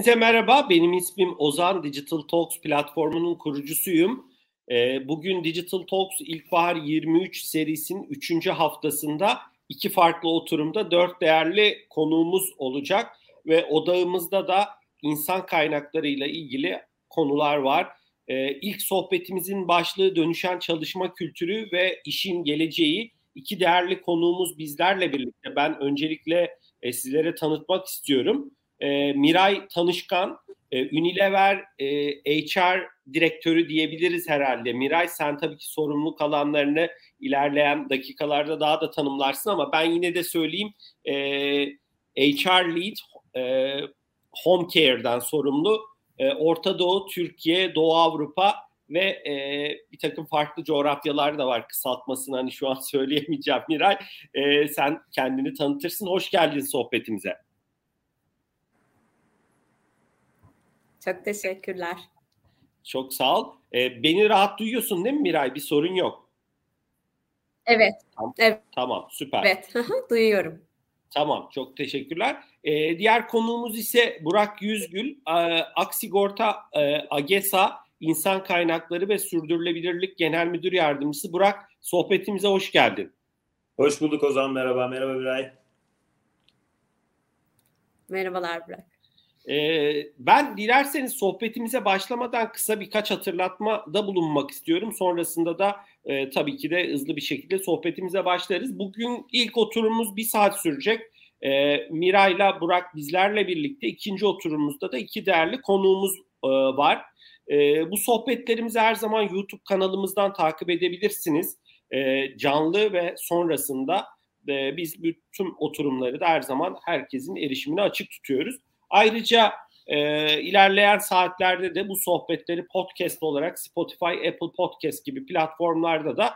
hepinize merhaba. Benim ismim Ozan. Digital Talks platformunun kurucusuyum. E, bugün Digital Talks İlkbahar 23 serisinin 3. haftasında iki farklı oturumda dört değerli konuğumuz olacak. Ve odağımızda da insan kaynaklarıyla ilgili konular var. E, ilk sohbetimizin başlığı dönüşen çalışma kültürü ve işin geleceği. İki değerli konuğumuz bizlerle birlikte. Ben öncelikle e, sizlere tanıtmak istiyorum. E, Miray Tanışkan, e, Unilever e, HR direktörü diyebiliriz herhalde. Miray sen tabii ki sorumluluk alanlarını ilerleyen dakikalarda daha da tanımlarsın ama ben yine de söyleyeyim e, HR Lead e, Home Care'den sorumlu. E, Orta Doğu, Türkiye, Doğu Avrupa ve e, bir takım farklı coğrafyalar da var kısaltmasını hani şu an söyleyemeyeceğim Miray. E, sen kendini tanıtırsın. Hoş geldin sohbetimize. Çok teşekkürler. Çok sağ ol. E, beni rahat duyuyorsun değil mi Miray? Bir sorun yok. Evet. Tamam, evet. tamam süper. Evet, duyuyorum. Tamam, çok teşekkürler. Ee, diğer konuğumuz ise Burak Yüzgül, e, Aksigorta e, AGESA İnsan Kaynakları ve Sürdürülebilirlik Genel Müdür Yardımcısı. Burak, sohbetimize hoş geldin. Hoş bulduk Ozan, merhaba. Merhaba Biray. Merhabalar Burak. Ee, ben dilerseniz sohbetimize başlamadan kısa birkaç hatırlatmada bulunmak istiyorum. Sonrasında da e, tabii ki de hızlı bir şekilde sohbetimize başlarız. Bugün ilk oturumumuz bir saat sürecek. E, Miray'la Burak bizlerle birlikte ikinci oturumumuzda da iki değerli konuğumuz e, var. E, bu sohbetlerimizi her zaman YouTube kanalımızdan takip edebilirsiniz. E, canlı ve sonrasında e, biz bütün oturumları da her zaman herkesin erişimine açık tutuyoruz. Ayrıca e, ilerleyen saatlerde de bu sohbetleri podcast olarak Spotify, Apple Podcast gibi platformlarda da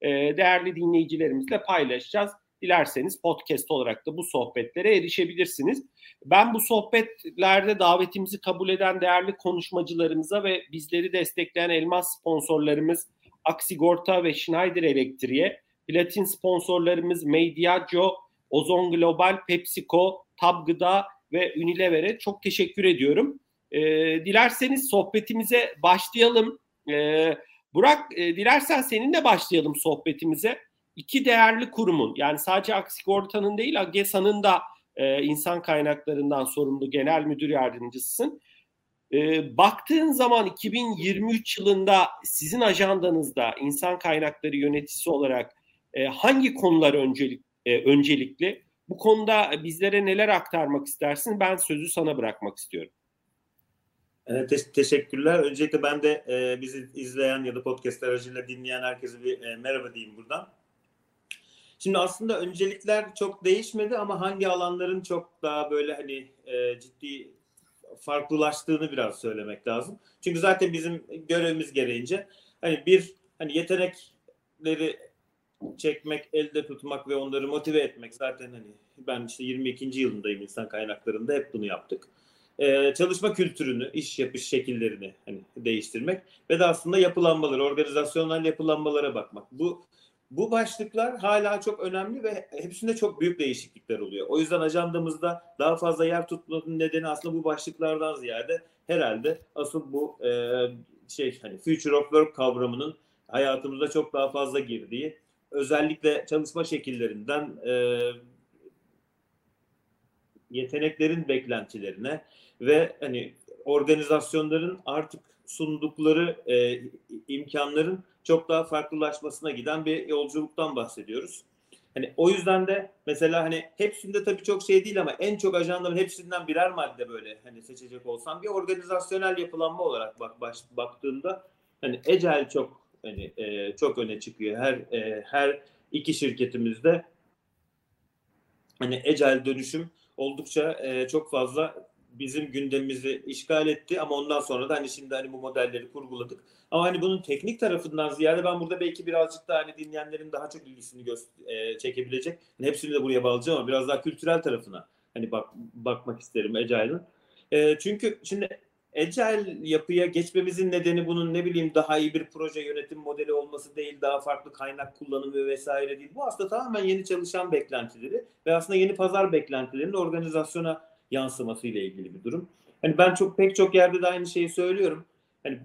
e, değerli dinleyicilerimizle paylaşacağız. Dilerseniz podcast olarak da bu sohbetlere erişebilirsiniz. Ben bu sohbetlerde davetimizi kabul eden değerli konuşmacılarımıza ve bizleri destekleyen elmas sponsorlarımız Aksigorta ve Schneider Elektriğe, platin sponsorlarımız Mediaco, Ozon Global, PepsiCo, Tab Gıda ve Unilever'e çok teşekkür ediyorum. E, dilerseniz sohbetimize başlayalım. E, Burak, e, dilersen seninle başlayalım sohbetimize. İki değerli kurumun yani sadece Aksigorta'nın değil AGESA'nın da e, insan kaynaklarından sorumlu genel müdür yardımcısısın. E, baktığın zaman 2023 yılında sizin ajandanızda insan kaynakları yöneticisi olarak e, hangi konular öncelik, e, öncelikli? Bu konuda bizlere neler aktarmak istersin? Ben sözü sana bırakmak istiyorum. Evet, te- teşekkürler. Öncelikle ben de e, bizi izleyen ya da podcast aracıyla dinleyen herkese bir e, merhaba diyeyim buradan. Şimdi aslında öncelikler çok değişmedi ama hangi alanların çok daha böyle hani e, ciddi farklılaştığını biraz söylemek lazım. Çünkü zaten bizim görevimiz gereğince hani bir hani yetenekleri çekmek, elde tutmak ve onları motive etmek zaten hani ben işte 22. yılındayım insan kaynaklarında hep bunu yaptık. Ee, çalışma kültürünü, iş yapış şekillerini hani değiştirmek ve de aslında yapılanmaları, organizasyonel yapılanmalara bakmak. Bu bu başlıklar hala çok önemli ve hepsinde çok büyük değişiklikler oluyor. O yüzden ajandamızda daha fazla yer tutmanın nedeni aslında bu başlıklardan ziyade herhalde asıl bu e, şey hani future of work kavramının hayatımıza çok daha fazla girdiği özellikle çalışma şekillerinden e, yeteneklerin beklentilerine ve hani organizasyonların artık sundukları e, imkanların çok daha farklılaşmasına giden bir yolculuktan bahsediyoruz. Hani o yüzden de mesela hani hepsinde tabii çok şey değil ama en çok ajandanın hepsinden birer madde böyle hani seçecek olsam bir organizasyonel yapılanma olarak bak baş, baktığında hani Agile çok hani e, çok öne çıkıyor. Her e, her iki şirketimizde hani Agile dönüşüm oldukça e, çok fazla bizim gündemimizi işgal etti ama ondan sonra da hani şimdi hani bu modelleri kurguladık. Ama hani bunun teknik tarafından ziyade ben burada belki birazcık daha hani dinleyenlerin daha çok ilgisini e, çekebilecek. Hani hepsini de buraya bağlayacağım ama biraz daha kültürel tarafına hani bak bakmak isterim Agile'ın. E, çünkü şimdi Agile yapıya geçmemizin nedeni bunun ne bileyim daha iyi bir proje yönetim modeli olması değil, daha farklı kaynak kullanımı vesaire değil. Bu aslında tamamen yeni çalışan beklentileri ve aslında yeni pazar beklentilerinin organizasyona yansıması ile ilgili bir durum. Hani ben çok pek çok yerde de aynı şeyi söylüyorum. Hani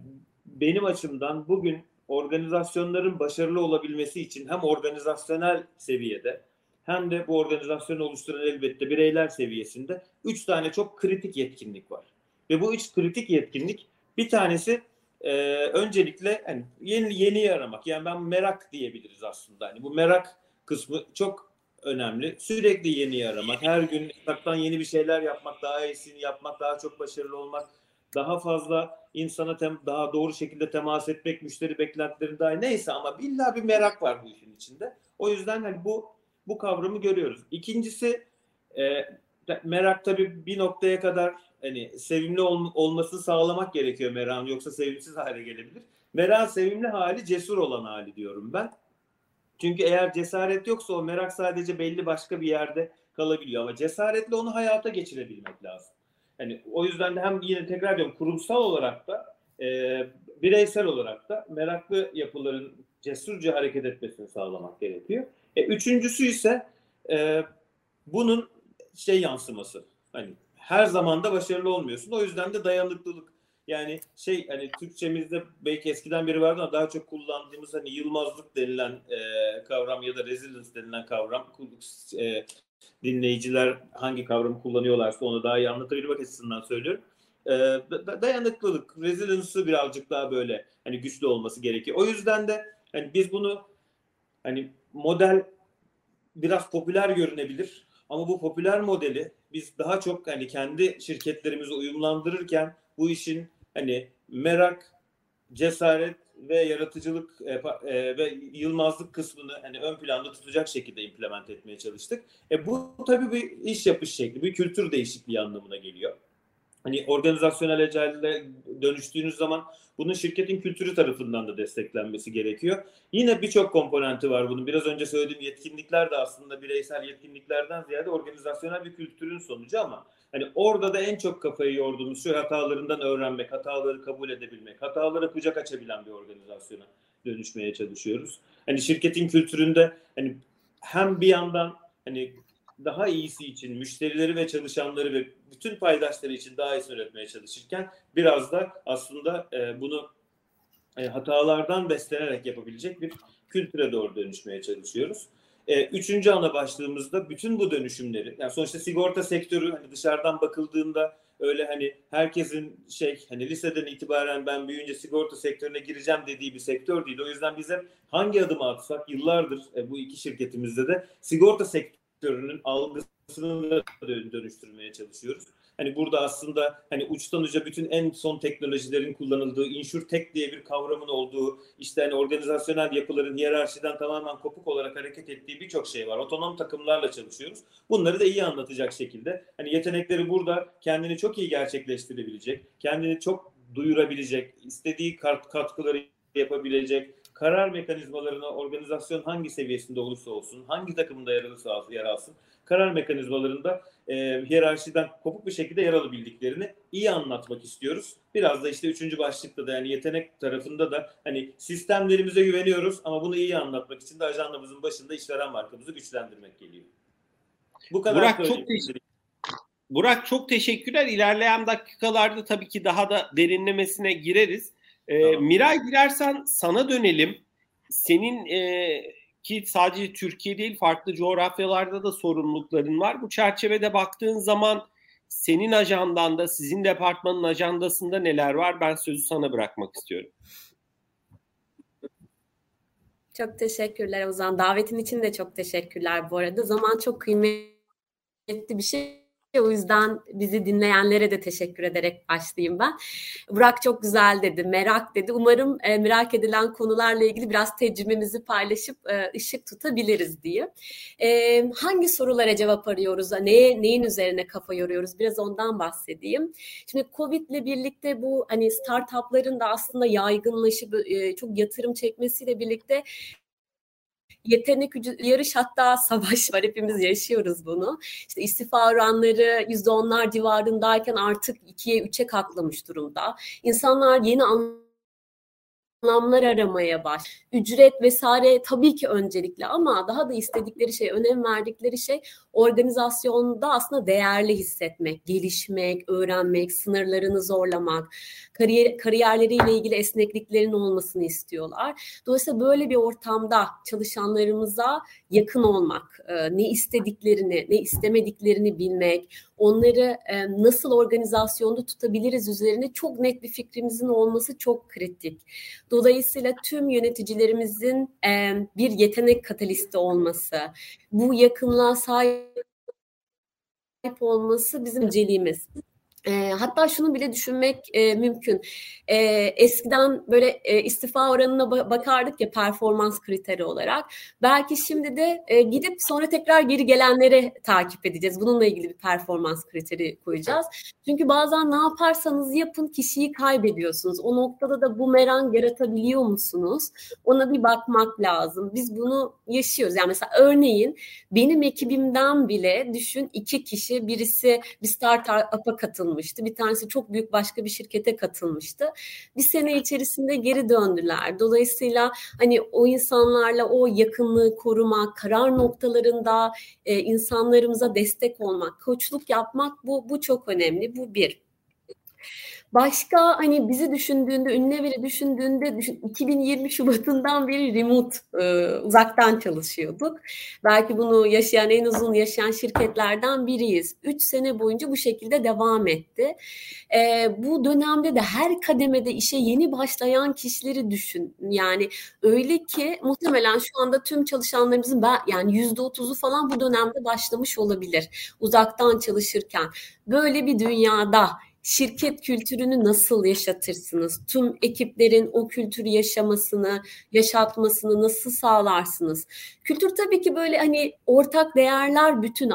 benim açımdan bugün organizasyonların başarılı olabilmesi için hem organizasyonel seviyede hem de bu organizasyonu oluşturan elbette bireyler seviyesinde üç tane çok kritik yetkinlik var. Ve bu üç kritik yetkinlik bir tanesi e, öncelikle hani yeni yeni aramak. Yani ben merak diyebiliriz aslında. Hani bu merak kısmı çok önemli. Sürekli yeni aramak, her gün yataktan yeni bir şeyler yapmak, daha iyisini yapmak, daha çok başarılı olmak, daha fazla insana tem, daha doğru şekilde temas etmek, müşteri beklentileri daha neyse ama illa bir merak var bu işin içinde. O yüzden hani bu bu kavramı görüyoruz. İkincisi e, merak tabii bir noktaya kadar hani sevimli ol, olmasını sağlamak gerekiyor merakın yoksa sevimsiz hale gelebilir. Merak sevimli hali cesur olan hali diyorum ben. Çünkü eğer cesaret yoksa o merak sadece belli başka bir yerde kalabiliyor ama cesaretle onu hayata geçirebilmek lazım. Hani o yüzden de hem yine tekrar diyorum kurumsal olarak da e, bireysel olarak da meraklı yapıların cesurca hareket etmesini sağlamak gerekiyor. E, üçüncüsü ise e, bunun şey yansıması. Hani her zaman da başarılı olmuyorsun. O yüzden de dayanıklılık. Yani şey hani Türkçemizde belki eskiden beri vardı ama daha çok kullandığımız hani yılmazlık denilen e, kavram ya da resilience denilen kavram e, dinleyiciler hangi kavramı kullanıyorlarsa onu daha iyi anlatabilmek açısından söylüyorum. E, dayanıklılık, resilience'ı birazcık daha böyle hani güçlü olması gerekiyor. O yüzden de hani biz bunu hani model biraz popüler görünebilir ama bu popüler modeli biz daha çok hani kendi şirketlerimizi uyumlandırırken bu işin hani merak, cesaret ve yaratıcılık e, e, ve yılmazlık kısmını hani ön planda tutacak şekilde implement etmeye çalıştık. E bu tabii bir iş yapış şekli, bir kültür değişikliği anlamına geliyor. Hani organizasyonel agile'de dönüştüğünüz zaman bunun şirketin kültürü tarafından da desteklenmesi gerekiyor. Yine birçok komponenti var bunun. Biraz önce söylediğim yetkinlikler de aslında bireysel yetkinliklerden ziyade organizasyonel bir kültürün sonucu ama hani orada da en çok kafayı yorduğumuz şu hatalarından öğrenmek, hataları kabul edebilmek, hatalara kucak açabilen bir organizasyona dönüşmeye çalışıyoruz. Hani şirketin kültüründe hani hem bir yandan hani daha iyisi için müşterileri ve çalışanları ve bütün paydaşları için daha iyisini üretmeye çalışırken biraz da aslında e, bunu e, hatalardan beslenerek yapabilecek bir kültüre doğru dönüşmeye çalışıyoruz. E, üçüncü ana başlığımızda bütün bu dönüşümleri, yani sonuçta sigorta sektörü hani dışarıdan bakıldığında öyle hani herkesin şey hani liseden itibaren ben büyüyünce sigorta sektörüne gireceğim dediği bir sektör değil. O yüzden bize hangi adımı atsak yıllardır e, bu iki şirketimizde de sigorta sektörü sektörünün algısını da dönüştürmeye çalışıyoruz. Hani burada aslında hani uçtan uca bütün en son teknolojilerin kullanıldığı, insurtech diye bir kavramın olduğu, işte hani organizasyonel yapıların hiyerarşiden tamamen kopuk olarak hareket ettiği birçok şey var. Otonom takımlarla çalışıyoruz. Bunları da iyi anlatacak şekilde. Hani yetenekleri burada kendini çok iyi gerçekleştirebilecek, kendini çok duyurabilecek, istediği katkıları yapabilecek, karar mekanizmalarına organizasyon hangi seviyesinde olursa olsun, hangi takımda yer alırsa yer alsın, karar mekanizmalarında e, hiyerarşiden kopuk bir şekilde yer alabildiklerini iyi anlatmak istiyoruz. Biraz da işte üçüncü başlıkta da yani yetenek tarafında da hani sistemlerimize güveniyoruz ama bunu iyi anlatmak için de ajandamızın başında işveren markamızı güçlendirmek geliyor. Bu kadar Burak çok teşekkür Burak çok teşekkürler. İlerleyen dakikalarda tabii ki daha da derinlemesine gireriz. E, tamam. Miray girersen sana dönelim. Senin e, ki sadece Türkiye değil farklı coğrafyalarda da sorumlulukların var. Bu çerçevede baktığın zaman senin ajandanda, sizin departmanın ajandasında neler var? Ben sözü sana bırakmak istiyorum. Çok teşekkürler Ozan. Davetin için de çok teşekkürler bu arada. Zaman çok kıymetli bir şey o yüzden bizi dinleyenlere de teşekkür ederek başlayayım ben. Burak çok güzel dedi, merak dedi. Umarım e, merak edilen konularla ilgili biraz tecrübemizi paylaşıp e, ışık tutabiliriz diye. E, hangi sorulara cevap arıyoruz? Neye, neyin üzerine kafa yoruyoruz? Biraz ondan bahsedeyim. Şimdi Covid ile birlikte bu hani startupların da aslında yaygınlaşıp e, çok yatırım çekmesiyle birlikte yetenek yarış hatta savaş var. Hepimiz yaşıyoruz bunu. İşte istifa oranları yüzde onlar civarındayken artık ikiye üçe katlamış durumda. İnsanlar yeni anlamlar aramaya baş. Ücret vesaire tabii ki öncelikli ama daha da istedikleri şey, önem verdikleri şey organizasyonda aslında değerli hissetmek, gelişmek, öğrenmek, sınırlarını zorlamak, kariyer, kariyerleriyle ilgili esnekliklerin olmasını istiyorlar. Dolayısıyla böyle bir ortamda çalışanlarımıza yakın olmak, e, ne istediklerini, ne istemediklerini bilmek, onları e, nasıl organizasyonda tutabiliriz üzerine çok net bir fikrimizin olması çok kritik. Dolayısıyla tüm yöneticilerimizin e, bir yetenek katalisti olması, bu yakınlığa sahip olması bizim önceliğimiz. E, hatta şunu bile düşünmek e, mümkün. E, eskiden böyle e, istifa oranına ba- bakardık ya performans kriteri olarak. Belki şimdi de e, gidip sonra tekrar geri gelenleri takip edeceğiz. Bununla ilgili bir performans kriteri koyacağız. Çünkü bazen ne yaparsanız yapın kişiyi kaybediyorsunuz. O noktada da bu meran yaratabiliyor musunuz? Ona bir bakmak lazım. Biz bunu yaşıyoruz. Yani mesela örneğin benim ekibimden bile düşün iki kişi birisi bir startup'a katılmış katılmıştı. Bir tanesi çok büyük başka bir şirkete katılmıştı. Bir sene içerisinde geri döndüler. Dolayısıyla hani o insanlarla o yakınlığı korumak, karar noktalarında e, insanlarımıza destek olmak, koçluk yapmak bu bu çok önemli. Bu bir. Başka hani bizi düşündüğünde, Ünleveri düşündüğünde düşün, 2020 Şubat'ından beri remote e, uzaktan çalışıyorduk. Belki bunu yaşayan en uzun yaşayan şirketlerden biriyiz. Üç sene boyunca bu şekilde devam etti. E, bu dönemde de her kademede işe yeni başlayan kişileri düşün. Yani öyle ki muhtemelen şu anda tüm çalışanlarımızın yani yüzde otuzu falan bu dönemde başlamış olabilir uzaktan çalışırken. Böyle bir dünyada şirket kültürünü nasıl yaşatırsınız? Tüm ekiplerin o kültürü yaşamasını, yaşatmasını nasıl sağlarsınız? Kültür tabii ki böyle hani ortak değerler bütünü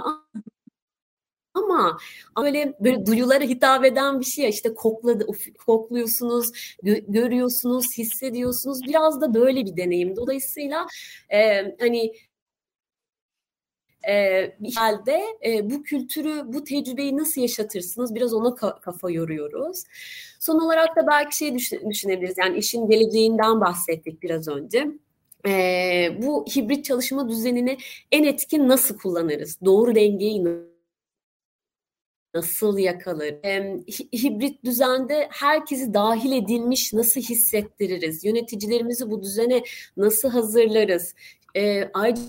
ama böyle böyle duyulara hitap eden bir şey ya işte kokladı kokluyorsunuz, gö- görüyorsunuz, hissediyorsunuz. Biraz da böyle bir deneyim. Dolayısıyla e, hani e, bir halde e, bu kültürü, bu tecrübeyi nasıl yaşatırsınız? Biraz ona ka- kafa yoruyoruz. Son olarak da belki şey düşün- düşünebiliriz. Yani işin geleceğinden bahsettik biraz önce. E, bu hibrit çalışma düzenini en etkin nasıl kullanırız? Doğru dengeyi nasıl yakalar? E, hibrit düzende herkesi dahil edilmiş nasıl hissettiririz? Yöneticilerimizi bu düzene nasıl hazırlarız? E, ayrıca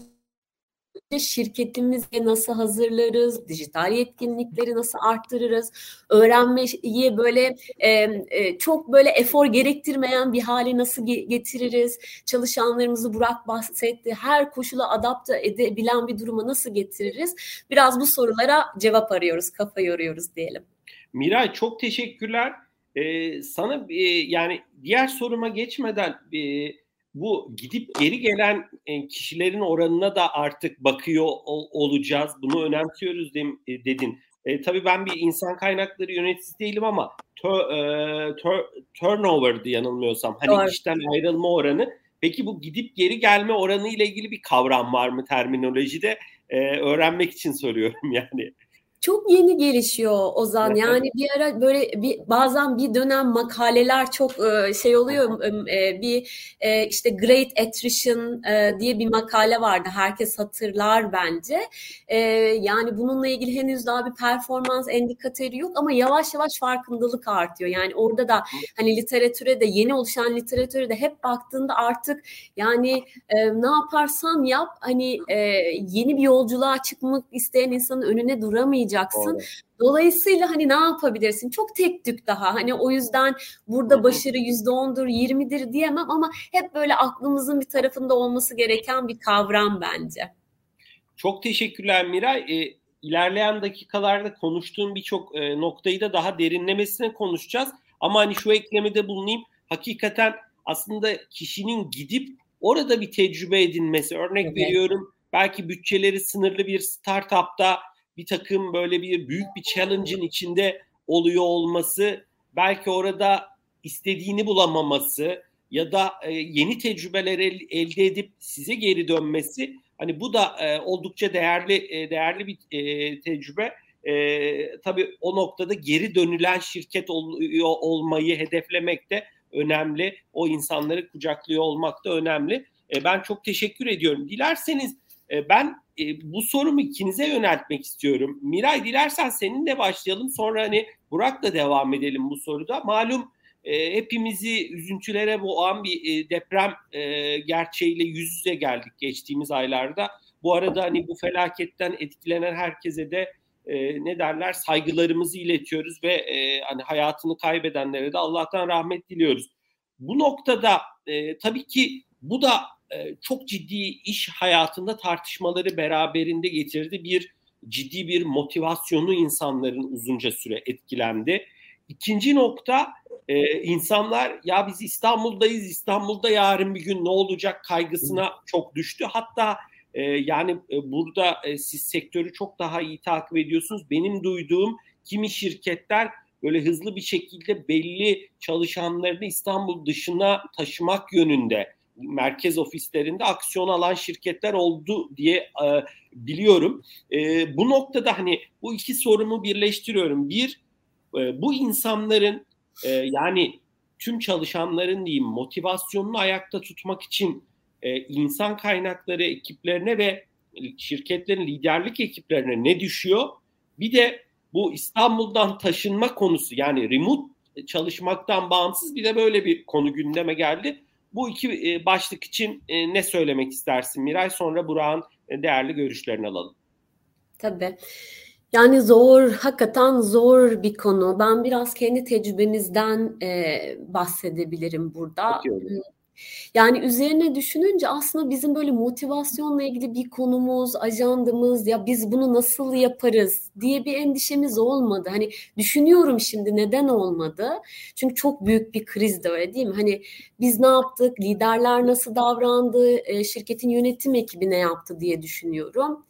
şirketimizi nasıl hazırlarız, dijital yetkinlikleri nasıl arttırırız, öğrenmeyi böyle e, e, çok böyle efor gerektirmeyen bir hale nasıl getiririz, çalışanlarımızı Burak bahsetti, her koşula adapte edebilen bir duruma nasıl getiririz? Biraz bu sorulara cevap arıyoruz, kafa yoruyoruz diyelim. Miray çok teşekkürler. Ee, sana e, yani diğer soruma geçmeden e, bu gidip geri gelen e, kişilerin oranına da artık bakıyor ol, olacağız. Bunu önemsiyoruz e, dedin. E, tabii ben bir insan kaynakları yöneticisi değilim ama tör, e, tör, turnover'dı yanılmıyorsam. Hani Doğru. işten ayrılma oranı. Peki bu gidip geri gelme oranı ile ilgili bir kavram var mı terminolojide? E, öğrenmek için soruyorum yani çok yeni gelişiyor Ozan. Yani bir ara böyle bir bazen bir dönem makaleler çok e, şey oluyor. E, bir e, işte Great Attrition diye bir makale vardı. Herkes hatırlar bence. Yani bununla ilgili henüz daha bir performans endikatörü yok ama yavaş yavaş farkındalık artıyor. Yani orada da hani literatüre de yeni oluşan literatüre de hep baktığında artık yani ne yaparsan yap hani yeni bir yolculuğa çıkmak isteyen insanın önüne duramayacak olmayacaksın. Doğru. Dolayısıyla hani ne yapabilirsin? Çok tek tük daha. Hani o yüzden burada başarı yüzde ondur, yirmidir diyemem ama hep böyle aklımızın bir tarafında olması gereken bir kavram bence. Çok teşekkürler Miray. E, ilerleyen dakikalarda konuştuğum birçok e, noktayı da daha derinlemesine konuşacağız. Ama hani şu eklemede bulunayım. Hakikaten aslında kişinin gidip orada bir tecrübe edinmesi. Örnek evet. veriyorum belki bütçeleri sınırlı bir startupta bir takım böyle bir büyük bir challenge'ın içinde oluyor olması belki orada istediğini bulamaması ya da e, yeni tecrübeler el, elde edip size geri dönmesi hani bu da e, oldukça değerli e, değerli bir e, tecrübe. E, tabii o noktada geri dönülen şirket ol, olmayı hedeflemek de önemli. O insanları kucaklıyor olmak da önemli. E, ben çok teşekkür ediyorum. Dilerseniz e, ben e, bu sorumu ikinize yöneltmek istiyorum. Miray dilersen seninle başlayalım. Sonra hani Burak'la devam edelim bu soruda. Malum e, hepimizi üzüntülere boğan bir e, deprem gerçeğiyle yüz yüze geldik geçtiğimiz aylarda. Bu arada hani bu felaketten etkilenen herkese de e, ne derler saygılarımızı iletiyoruz ve e, hani hayatını kaybedenlere de Allah'tan rahmet diliyoruz. Bu noktada e, tabii ki bu da çok ciddi iş hayatında tartışmaları beraberinde getirdi. Bir ciddi bir motivasyonu insanların uzunca süre etkilendi. İkinci nokta e, insanlar ya biz İstanbul'dayız İstanbul'da yarın bir gün ne olacak kaygısına çok düştü. Hatta e, yani e, burada e, siz sektörü çok daha iyi takip ediyorsunuz. Benim duyduğum kimi şirketler böyle hızlı bir şekilde belli çalışanlarını İstanbul dışına taşımak yönünde merkez ofislerinde aksiyon alan şirketler oldu diye e, biliyorum. E, bu noktada hani bu iki sorumu birleştiriyorum. Bir, e, bu insanların e, yani tüm çalışanların diyeyim motivasyonunu ayakta tutmak için e, insan kaynakları ekiplerine ve şirketlerin liderlik ekiplerine ne düşüyor? Bir de bu İstanbul'dan taşınma konusu yani remote çalışmaktan bağımsız bir de böyle bir konu gündeme geldi. Bu iki e, başlık için e, ne söylemek istersin Miray? Sonra Burak'ın e, değerli görüşlerini alalım. Tabii. Yani zor, hakikaten zor bir konu. Ben biraz kendi tecrübemizden e, bahsedebilirim burada. Yani üzerine düşününce aslında bizim böyle motivasyonla ilgili bir konumuz, ajandamız ya biz bunu nasıl yaparız diye bir endişemiz olmadı. Hani düşünüyorum şimdi neden olmadı? Çünkü çok büyük bir kriz de öyle değil mi? Hani biz ne yaptık? Liderler nasıl davrandı? Şirketin yönetim ekibi ne yaptı diye düşünüyorum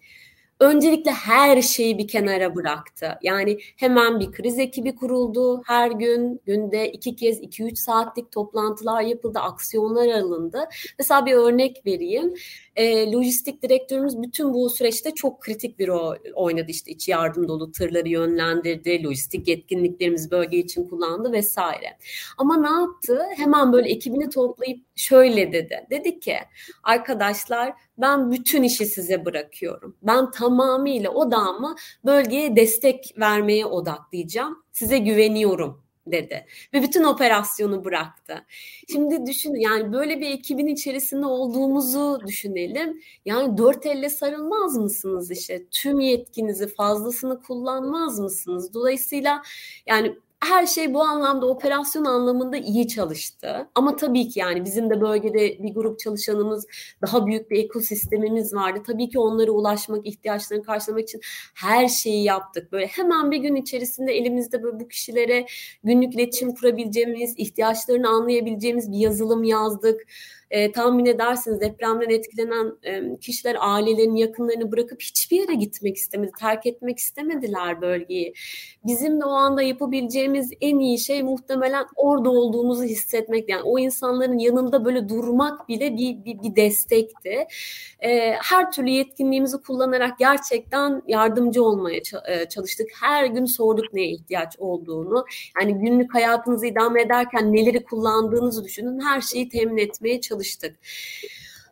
öncelikle her şeyi bir kenara bıraktı. Yani hemen bir kriz ekibi kuruldu. Her gün günde iki kez 2-3 saatlik toplantılar yapıldı, aksiyonlar alındı. Mesela bir örnek vereyim. E, lojistik direktörümüz bütün bu süreçte çok kritik bir rol oynadı. İşte iç yardım dolu tırları yönlendirdi, lojistik yetkinliklerimizi bölge için kullandı vesaire. Ama ne yaptı? Hemen böyle ekibini toplayıp şöyle dedi. Dedi ki arkadaşlar ben bütün işi size bırakıyorum. Ben tamamıyla odamı bölgeye destek vermeye odaklayacağım. Size güveniyorum dedi ve bütün operasyonu bıraktı. Şimdi düşün yani böyle bir ekibin içerisinde olduğumuzu düşünelim. Yani dört elle sarılmaz mısınız işte? Tüm yetkinizi fazlasını kullanmaz mısınız? Dolayısıyla yani her şey bu anlamda operasyon anlamında iyi çalıştı. Ama tabii ki yani bizim de bölgede bir grup çalışanımız, daha büyük bir ekosistemimiz vardı. Tabii ki onlara ulaşmak, ihtiyaçlarını karşılamak için her şeyi yaptık. Böyle hemen bir gün içerisinde elimizde böyle bu kişilere günlük iletişim kurabileceğimiz, ihtiyaçlarını anlayabileceğimiz bir yazılım yazdık e, tahmin edersiniz depremden etkilenen e, kişiler ailelerin yakınlarını bırakıp hiçbir yere gitmek istemedi, terk etmek istemediler bölgeyi. Bizim de o anda yapabileceğimiz en iyi şey muhtemelen orada olduğumuzu hissetmek. Yani o insanların yanında böyle durmak bile bir, bir, bir destekti. E, her türlü yetkinliğimizi kullanarak gerçekten yardımcı olmaya e, çalıştık. Her gün sorduk neye ihtiyaç olduğunu. Yani günlük hayatınızı idame ederken neleri kullandığınızı düşünün. Her şeyi temin etmeye çalıştık çalıştık.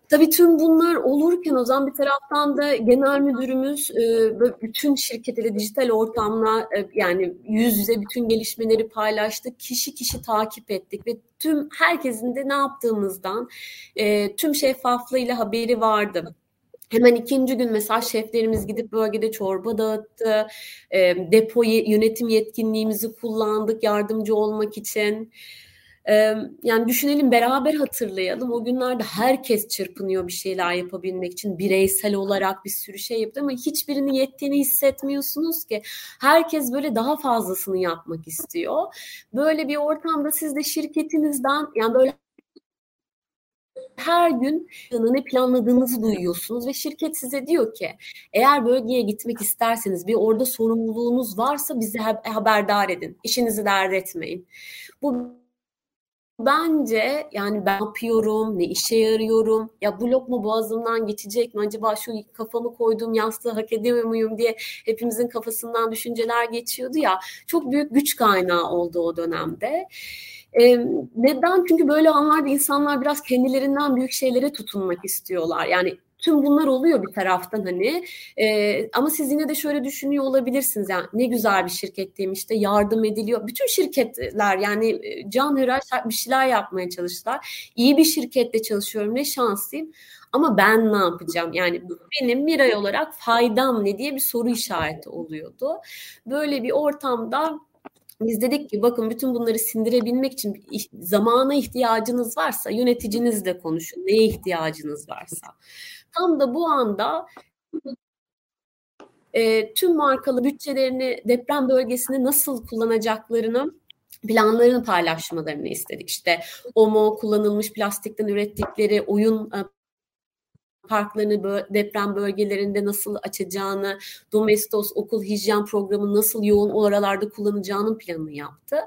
Tabii tüm bunlar olurken o zaman bir taraftan da genel müdürümüz e, bütün şirketle dijital ortamla e, yani yüz yüze bütün gelişmeleri paylaştık. Kişi kişi takip ettik ve tüm herkesin de ne yaptığımızdan e, tüm şeffaflığıyla haberi vardı. Hemen ikinci gün mesela şeflerimiz gidip bölgede çorba dağıttı. E, depo yönetim yetkinliğimizi kullandık yardımcı olmak için yani düşünelim beraber hatırlayalım. O günlerde herkes çırpınıyor bir şeyler yapabilmek için. Bireysel olarak bir sürü şey yaptı ama hiçbirini yettiğini hissetmiyorsunuz ki. Herkes böyle daha fazlasını yapmak istiyor. Böyle bir ortamda siz de şirketinizden yani böyle her gün ne planladığınızı duyuyorsunuz ve şirket size diyor ki eğer bölgeye gitmek isterseniz bir orada sorumluluğunuz varsa bizi haberdar edin. İşinizi dert etmeyin. Bu Bence yani ben yapıyorum, ne işe yarıyorum, ya bu lokma boğazımdan geçecek mi, acaba şu kafamı koyduğum yastığı hak ediyor muyum diye hepimizin kafasından düşünceler geçiyordu ya. Çok büyük güç kaynağı oldu o dönemde. E, neden? Çünkü böyle anlarda insanlar biraz kendilerinden büyük şeylere tutunmak istiyorlar. Yani Tüm bunlar oluyor bir taraftan hani e, ama siz yine de şöyle düşünüyor olabilirsiniz yani ne güzel bir şirketteyim işte yardım ediliyor. Bütün şirketler yani can hıraş bir şeyler yapmaya çalıştılar. İyi bir şirkette çalışıyorum ne şanslıyım ama ben ne yapacağım? Yani benim Miray olarak faydam ne diye bir soru işareti oluyordu. Böyle bir ortamda biz dedik ki bakın bütün bunları sindirebilmek için zamana ihtiyacınız varsa yöneticinizle konuşun. Neye ihtiyacınız varsa. Tam da bu anda e, tüm markalı bütçelerini deprem bölgesinde nasıl kullanacaklarını planlarını paylaşmalarını istedik. İşte OMO kullanılmış plastikten ürettikleri oyun e, parklarını deprem bölgelerinde nasıl açacağını, Domestos okul hijyen programı nasıl yoğun oralarda kullanacağının planını yaptı.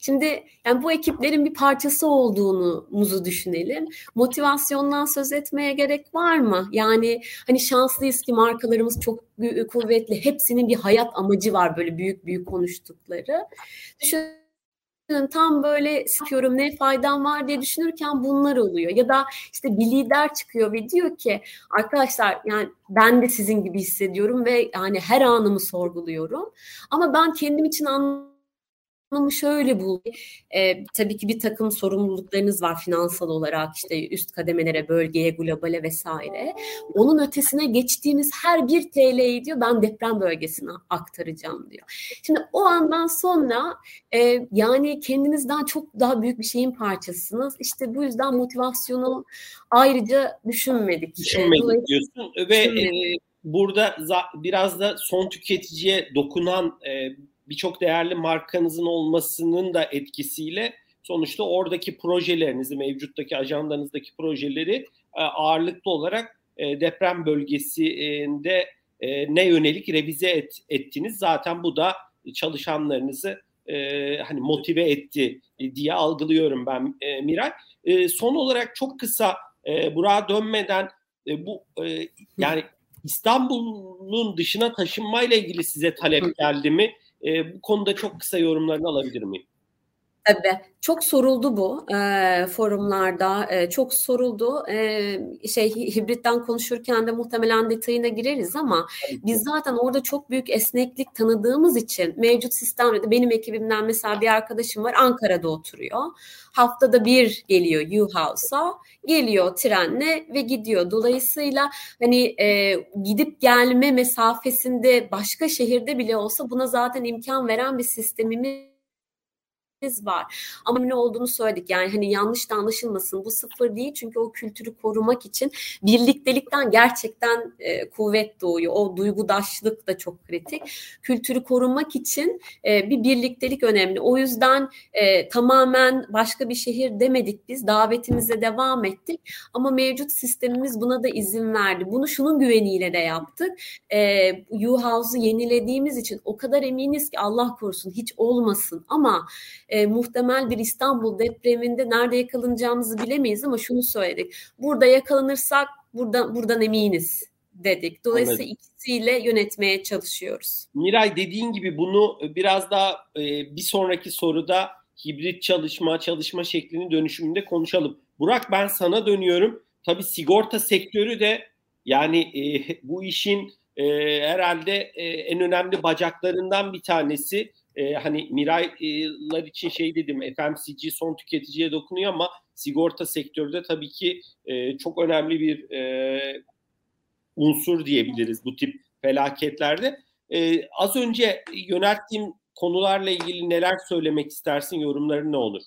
Şimdi yani bu ekiplerin bir parçası olduğunu muzu düşünelim. Motivasyondan söz etmeye gerek var mı? Yani hani şanslıyız ki markalarımız çok kuvvetli. Hepsinin bir hayat amacı var böyle büyük büyük konuştukları. Düşün tam böyle yapıyorum ne faydam var diye düşünürken bunlar oluyor. Ya da işte bir lider çıkıyor ve diyor ki arkadaşlar yani ben de sizin gibi hissediyorum ve yani her anımı sorguluyorum. Ama ben kendim için anlamıyorum tanımı şöyle bul. E, tabii ki bir takım sorumluluklarınız var finansal olarak işte üst kademelere, bölgeye, globale vesaire. Onun ötesine geçtiğimiz her bir TL'yi diyor ben deprem bölgesine aktaracağım diyor. Şimdi o andan sonra e, yani kendinizden çok daha büyük bir şeyin parçasısınız. İşte bu yüzden motivasyonu ayrıca düşünmedik. Düşünmedik diyorsun ve e, burada biraz da son tüketiciye dokunan e, birçok değerli markanızın olmasının da etkisiyle sonuçta oradaki projelerinizi, mevcuttaki ajandanızdaki projeleri e, ağırlıklı olarak e, deprem bölgesinde e, ne yönelik revize et, ettiniz. Zaten bu da çalışanlarınızı hani motive etti diye algılıyorum ben Miray. Son olarak çok kısa Burak'a dönmeden bu yani İstanbul'un dışına taşınmayla ilgili size talep geldi mi? E, bu konuda çok kısa yorumlarını alabilir miyim? Tabii. Çok soruldu bu e, forumlarda. E, çok soruldu. E, şey hibritten konuşurken de muhtemelen detayına gireriz ama biz zaten orada çok büyük esneklik tanıdığımız için mevcut sistemde benim ekibimden mesela bir arkadaşım var Ankara'da oturuyor. Haftada bir geliyor U-House'a, geliyor trenle ve gidiyor. Dolayısıyla hani e, gidip gelme mesafesinde başka şehirde bile olsa buna zaten imkan veren bir sistemimiz var. Ama ne olduğunu söyledik. Yani hani yanlış da anlaşılmasın. Bu sıfır değil çünkü o kültürü korumak için birliktelikten gerçekten e, kuvvet doğuyor. O duygudaşlık da çok kritik. Kültürü korumak için e, bir birliktelik önemli. O yüzden e, tamamen başka bir şehir demedik biz. Davetimize devam ettik. Ama mevcut sistemimiz buna da izin verdi. Bunu şunun güveniyle de yaptık. E, U-House'u yenilediğimiz için o kadar eminiz ki Allah korusun hiç olmasın. Ama e, muhtemel bir İstanbul depreminde nerede yakalanacağımızı bilemeyiz ama şunu söyledik. Burada yakalanırsak buradan buradan eminiz dedik. Dolayısıyla Anladım. ikisiyle yönetmeye çalışıyoruz. Miray dediğin gibi bunu biraz daha e, bir sonraki soruda hibrit çalışma, çalışma şeklinin dönüşümünde konuşalım. Burak ben sana dönüyorum. Tabii sigorta sektörü de yani e, bu işin e, herhalde e, en önemli bacaklarından bir tanesi e, hani Miraylar için şey dedim FMCG son tüketiciye dokunuyor ama sigorta sektörü de tabii ki e, çok önemli bir e, unsur diyebiliriz bu tip felaketlerde. E, az önce yönelttiğim konularla ilgili neler söylemek istersin? Yorumların ne olur?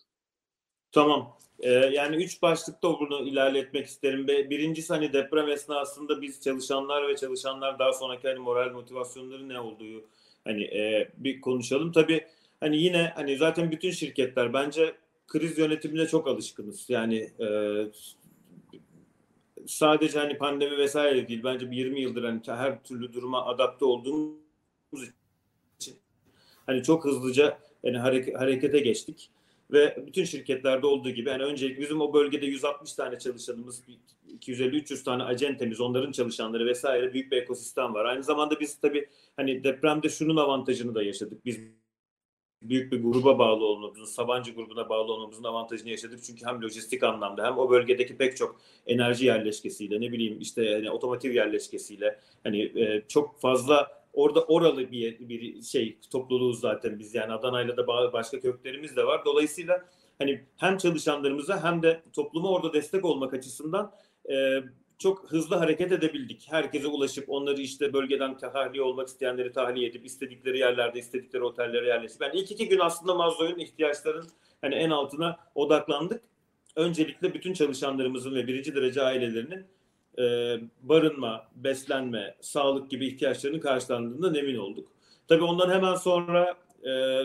Tamam. Ee, yani üç başlıkta bunu ilerletmek isterim. Birincisi hani deprem esnasında biz çalışanlar ve çalışanlar daha sonraki hani moral motivasyonları ne olduğu hani e, bir konuşalım. Tabii hani yine hani zaten bütün şirketler bence kriz yönetimine çok alışkınız. Yani e, sadece hani pandemi vesaire değil. Bence bir 20 yıldır hani her türlü duruma adapte olduğumuz için hani çok hızlıca yani hareke, harekete geçtik ve bütün şirketlerde olduğu gibi yani öncelikle bizim o bölgede 160 tane çalışanımız, 250-300 tane acentemiz, onların çalışanları vesaire büyük bir ekosistem var. Aynı zamanda biz tabii hani depremde şunun avantajını da yaşadık. Biz büyük bir gruba bağlı olmamızın, Sabancı grubuna bağlı olmamızın avantajını yaşadık. Çünkü hem lojistik anlamda hem o bölgedeki pek çok enerji yerleşkesiyle ne bileyim işte hani otomotiv yerleşkesiyle hani e, çok fazla orada oralı bir bir şey topluluğuz zaten biz yani Adana'yla da başka köklerimiz de var. Dolayısıyla hani hem çalışanlarımıza hem de topluma orada destek olmak açısından e, çok hızlı hareket edebildik. Herkese ulaşıp onları işte bölgeden tahliye olmak isteyenleri tahliye edip istedikleri yerlerde istedikleri otellere yerleşip. Yani ilk iki gün aslında Mazlo'nun ihtiyaçların hani en altına odaklandık. Öncelikle bütün çalışanlarımızın ve birinci derece ailelerinin e, barınma, beslenme, sağlık gibi ihtiyaçlarının karşılandığından emin olduk. Tabii ondan hemen sonra e,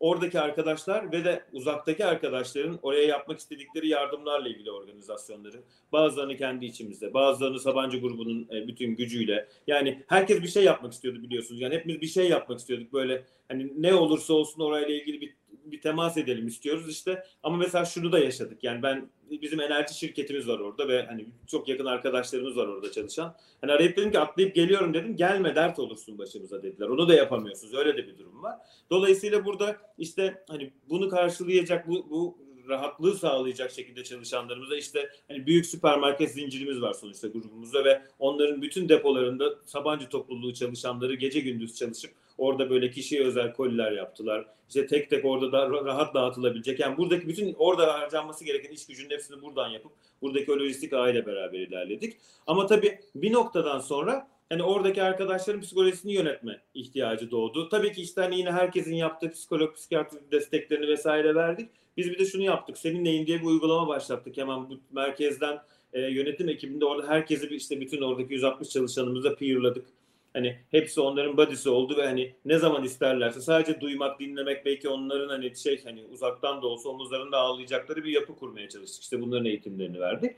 oradaki arkadaşlar ve de uzaktaki arkadaşların oraya yapmak istedikleri yardımlarla ilgili organizasyonları. Bazılarını kendi içimizde, bazılarını Sabancı grubunun e, bütün gücüyle. Yani herkes bir şey yapmak istiyordu biliyorsunuz. Yani hepimiz bir şey yapmak istiyorduk. Böyle hani ne olursa olsun orayla ilgili bir bir temas edelim istiyoruz işte. Ama mesela şunu da yaşadık. Yani ben bizim enerji şirketimiz var orada ve hani çok yakın arkadaşlarımız var orada çalışan. Hani arayıp dedim ki atlayıp geliyorum dedim. Gelme dert olursun başımıza dediler. Onu da yapamıyorsunuz. Öyle de bir durum var. Dolayısıyla burada işte hani bunu karşılayacak bu, bu rahatlığı sağlayacak şekilde çalışanlarımıza işte hani büyük süpermarket zincirimiz var sonuçta grubumuzda ve onların bütün depolarında Sabancı topluluğu çalışanları gece gündüz çalışıp orada böyle kişiye özel koliler yaptılar. İşte tek tek orada da rahat dağıtılabilecek. Yani buradaki bütün orada harcanması gereken iş gücünün hepsini buradan yapıp buradaki lojistik aile beraber ilerledik. Ama tabii bir noktadan sonra hani oradaki arkadaşların psikolojisini yönetme ihtiyacı doğdu. Tabii ki işte hani yine herkesin yaptığı psikolog, psikiyatri desteklerini vesaire verdik. Biz bir de şunu yaptık. Senin neyin diye bir uygulama başlattık. Hemen bu merkezden e, yönetim ekibinde orada herkesi işte bütün oradaki 160 çalışanımızla peerladık. Hani hepsi onların body'si oldu ve hani ne zaman isterlerse sadece duymak, dinlemek belki onların hani şey hani uzaktan da olsa omuzlarında ağlayacakları bir yapı kurmaya çalıştık. İşte bunların eğitimlerini verdik.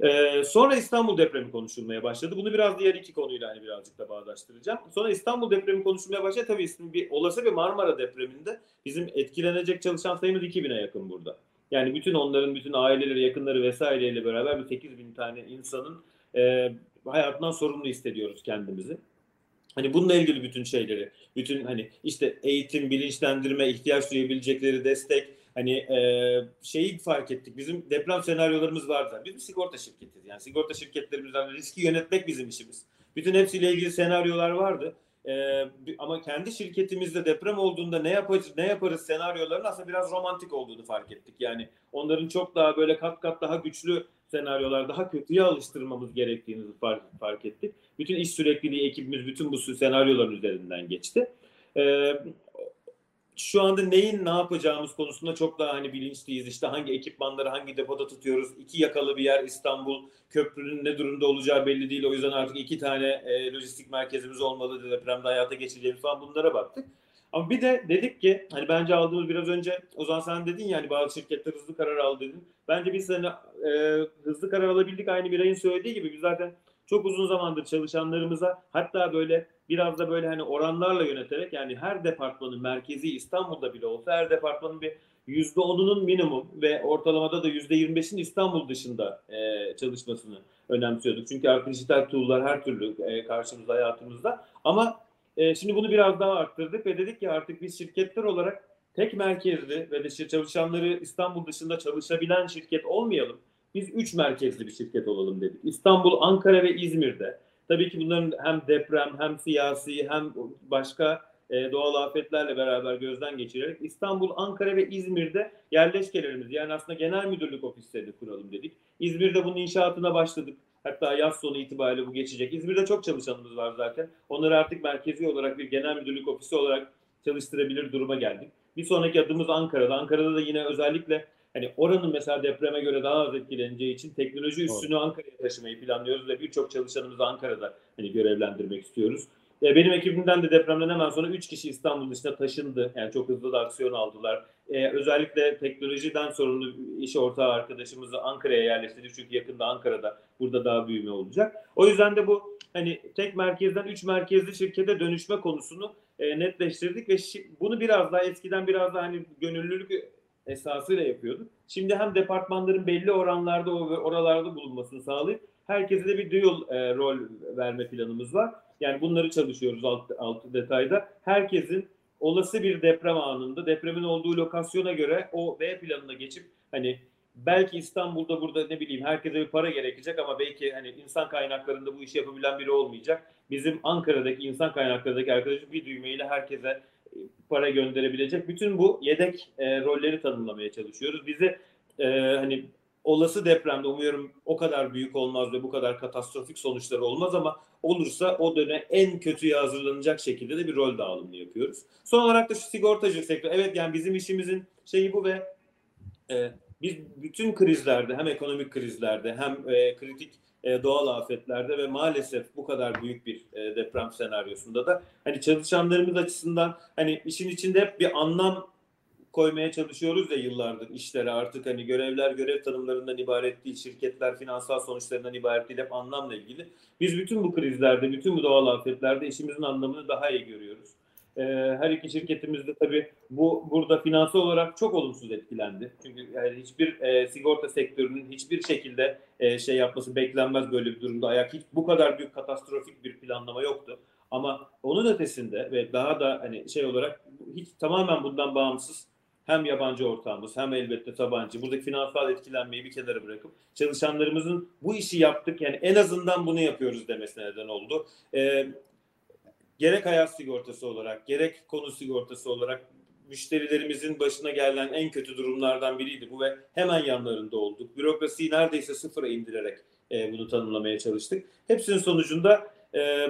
Ee, sonra İstanbul depremi konuşulmaya başladı. Bunu biraz diğer iki konuyla hani birazcık da bağdaştıracağım. Sonra İstanbul depremi konuşulmaya başladı. Tabii bir olası bir Marmara depreminde bizim etkilenecek çalışan sayımız 2000'e yakın burada. Yani bütün onların bütün aileleri, yakınları vesaireyle beraber bir 8 bin tane insanın e, hayatından sorumlu hissediyoruz kendimizi. Hani bununla ilgili bütün şeyleri, bütün hani işte eğitim, bilinçlendirme, ihtiyaç duyabilecekleri destek, hani e, şeyi fark ettik. Bizim deprem senaryolarımız vardı. Biz bir sigorta şirketiyiz. Yani sigorta şirketlerimizden riski yönetmek bizim işimiz. Bütün hepsiyle ilgili senaryolar vardı. Ee, ama kendi şirketimizde deprem olduğunda ne yaparız ne yaparız senaryoların aslında biraz romantik olduğunu fark ettik. Yani onların çok daha böyle kat kat daha güçlü senaryolar daha kötüye alıştırmamız gerektiğini fark, fark ettik. Bütün iş sürekliliği ekibimiz bütün bu senaryoların üzerinden geçti. Ee, şu anda neyin ne yapacağımız konusunda çok daha hani bilinçliyiz. İşte hangi ekipmanları hangi depoda tutuyoruz. İki yakalı bir yer İstanbul. Köprünün ne durumda olacağı belli değil. O yüzden artık iki tane e, lojistik merkezimiz olmalı. Depremde hayata geçireceğimiz falan bunlara baktık. Ama bir de dedik ki hani bence aldığımız biraz önce o zaman sen dedin ya hani bazı şirketler hızlı karar aldı dedin. Bence biz hani e, hızlı karar alabildik aynı bir ayın söylediği gibi biz zaten çok uzun zamandır çalışanlarımıza hatta böyle biraz da böyle hani oranlarla yöneterek yani her departmanın merkezi İstanbul'da bile olsa her departmanın bir %10'unun minimum ve ortalamada da %25'in İstanbul dışında e, çalışmasını önemsiyorduk. Çünkü artık dijital tool'lar her türlü e, karşımızda hayatımızda. Ama e, şimdi bunu biraz daha arttırdık ve dedik ki artık biz şirketler olarak tek merkezli ve de çalışanları İstanbul dışında çalışabilen şirket olmayalım. Biz üç merkezli bir şirket olalım dedik. İstanbul, Ankara ve İzmir'de. Tabii ki bunların hem deprem hem siyasi hem başka e, doğal afetlerle beraber gözden geçirerek İstanbul, Ankara ve İzmir'de yerleşkelerimiz yani aslında genel müdürlük ofislerini kuralım dedik. İzmir'de bunun inşaatına başladık. Hatta yaz sonu itibariyle bu geçecek. İzmir'de çok çalışanımız var zaten. Onları artık merkezi olarak bir genel müdürlük ofisi olarak çalıştırabilir duruma geldik. Bir sonraki adımız Ankara'da. Ankara'da da yine özellikle hani oranın mesela depreme göre daha az etkileneceği için teknoloji üstünü Ankara'ya taşımayı planlıyoruz ve birçok çalışanımızı Ankara'da hani görevlendirmek istiyoruz. E, benim ekibimden de depremden hemen sonra 3 kişi İstanbul dışına taşındı. Yani çok hızlı da aksiyon aldılar. Ee, özellikle teknolojiden sorumlu iş ortağı arkadaşımızı Ankara'ya yerleştirdik. Çünkü yakında Ankara'da burada daha büyüme olacak. O yüzden de bu hani tek merkezden 3 merkezli şirkete dönüşme konusunu e, netleştirdik ve bunu biraz daha eskiden biraz daha hani gönüllülük esasıyla yapıyorduk. Şimdi hem departmanların belli oranlarda oralarda bulunmasını sağlayıp herkese de bir dual e, rol verme planımız var. Yani bunları çalışıyoruz alt, alt detayda. Herkesin olası bir deprem anında depremin olduğu lokasyona göre o B planına geçip hani belki İstanbul'da burada ne bileyim herkese bir para gerekecek ama belki hani insan kaynaklarında bu işi yapabilen biri olmayacak. Bizim Ankara'daki insan kaynaklarındaki arkadaşım bir düğmeyle herkese e, para gönderebilecek. Bütün bu yedek e, rolleri tanımlamaya çalışıyoruz. Bizi e, hani olası depremde umuyorum o kadar büyük olmaz ve bu kadar katastrofik sonuçları olmaz ama olursa o döne en kötüye hazırlanacak şekilde de bir rol dağılımını yapıyoruz. Son olarak da şu sigortacı sektörü. Evet yani bizim işimizin şeyi bu ve e, biz bütün krizlerde hem ekonomik krizlerde hem e, kritik e, doğal afetlerde ve maalesef bu kadar büyük bir e, deprem senaryosunda da hani çalışanlarımız açısından hani işin içinde hep bir anlam koymaya çalışıyoruz ya yıllardır işlere artık hani görevler görev tanımlarından ibaret değil, şirketler finansal sonuçlarından ibaret değil hep anlamla ilgili. Biz bütün bu krizlerde, bütün bu doğal afetlerde işimizin anlamını daha iyi görüyoruz. Ee, her iki şirketimiz de tabii bu burada finansal olarak çok olumsuz etkilendi. Çünkü yani hiçbir e, sigorta sektörünün hiçbir şekilde e, şey yapması beklenmez böyle bir durumda. Ayak hiç bu kadar büyük katastrofik bir planlama yoktu. Ama onun ötesinde ve daha da hani şey olarak hiç tamamen bundan bağımsız hem yabancı ortağımız hem elbette tabancı. Buradaki finansal etkilenmeyi bir kenara bırakıp çalışanlarımızın bu işi yaptık yani en azından bunu yapıyoruz demesine neden oldu. Ee, gerek hayat sigortası olarak gerek konu sigortası olarak müşterilerimizin başına gelen en kötü durumlardan biriydi bu ve hemen yanlarında olduk. Bürokrasiyi neredeyse sıfıra indirerek e, bunu tanımlamaya çalıştık. Hepsinin sonucunda e,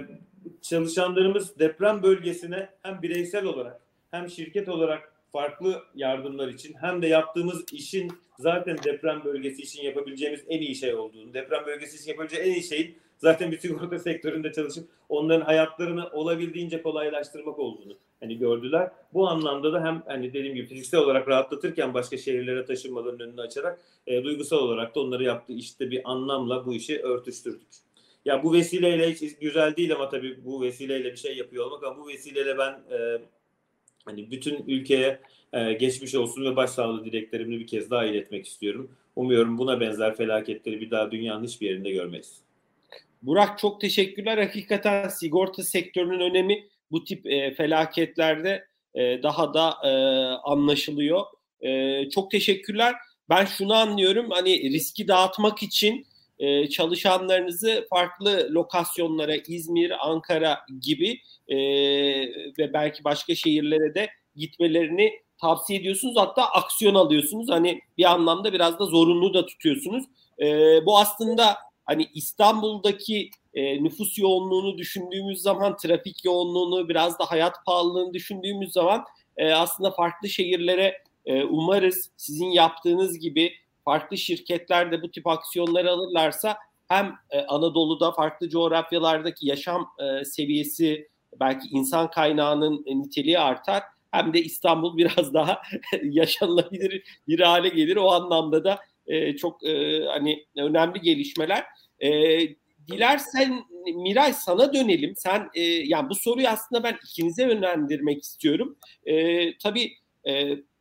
çalışanlarımız deprem bölgesine hem bireysel olarak hem şirket olarak farklı yardımlar için hem de yaptığımız işin zaten deprem bölgesi için yapabileceğimiz en iyi şey olduğunu, deprem bölgesi için yapabileceği en iyi şeyin zaten bir sigorta sektöründe çalışıp onların hayatlarını olabildiğince kolaylaştırmak olduğunu hani gördüler. Bu anlamda da hem hani dediğim gibi fiziksel olarak rahatlatırken başka şehirlere taşınmaların önünü açarak e, duygusal olarak da onları yaptığı işte bir anlamla bu işi örtüştürdük. Ya bu vesileyle hiç güzel değil ama tabii bu vesileyle bir şey yapıyor olmak ama bu vesileyle ben e, hani bütün ülkeye e, geçmiş olsun ve başsağlığı dileklerimi bir kez daha iletmek istiyorum. Umuyorum buna benzer felaketleri bir daha dünyanın hiçbir yerinde görmeyiz. Burak çok teşekkürler. Hakikaten sigorta sektörünün önemi bu tip e, felaketlerde e, daha da e, anlaşılıyor. E, çok teşekkürler. Ben şunu anlıyorum hani riski dağıtmak için e, çalışanlarınızı farklı lokasyonlara İzmir, Ankara gibi e, ve belki başka şehirlere de gitmelerini tavsiye ediyorsunuz. Hatta aksiyon alıyorsunuz. Hani bir anlamda biraz da zorunlu da tutuyorsunuz. E, bu aslında hani İstanbul'daki e, nüfus yoğunluğunu düşündüğümüz zaman, trafik yoğunluğunu, biraz da hayat pahalılığını düşündüğümüz zaman e, aslında farklı şehirlere e, umarız sizin yaptığınız gibi farklı şirketler de bu tip aksiyonları alırlarsa hem e, Anadolu'da farklı coğrafyalardaki yaşam e, seviyesi belki insan kaynağının e, niteliği artar hem de İstanbul biraz daha yaşanılabilir bir hale gelir. O anlamda da çok hani önemli gelişmeler. Dilersen Miray sana dönelim. Sen yani bu soruyu aslında ben ikinize yönlendirmek istiyorum. Tabii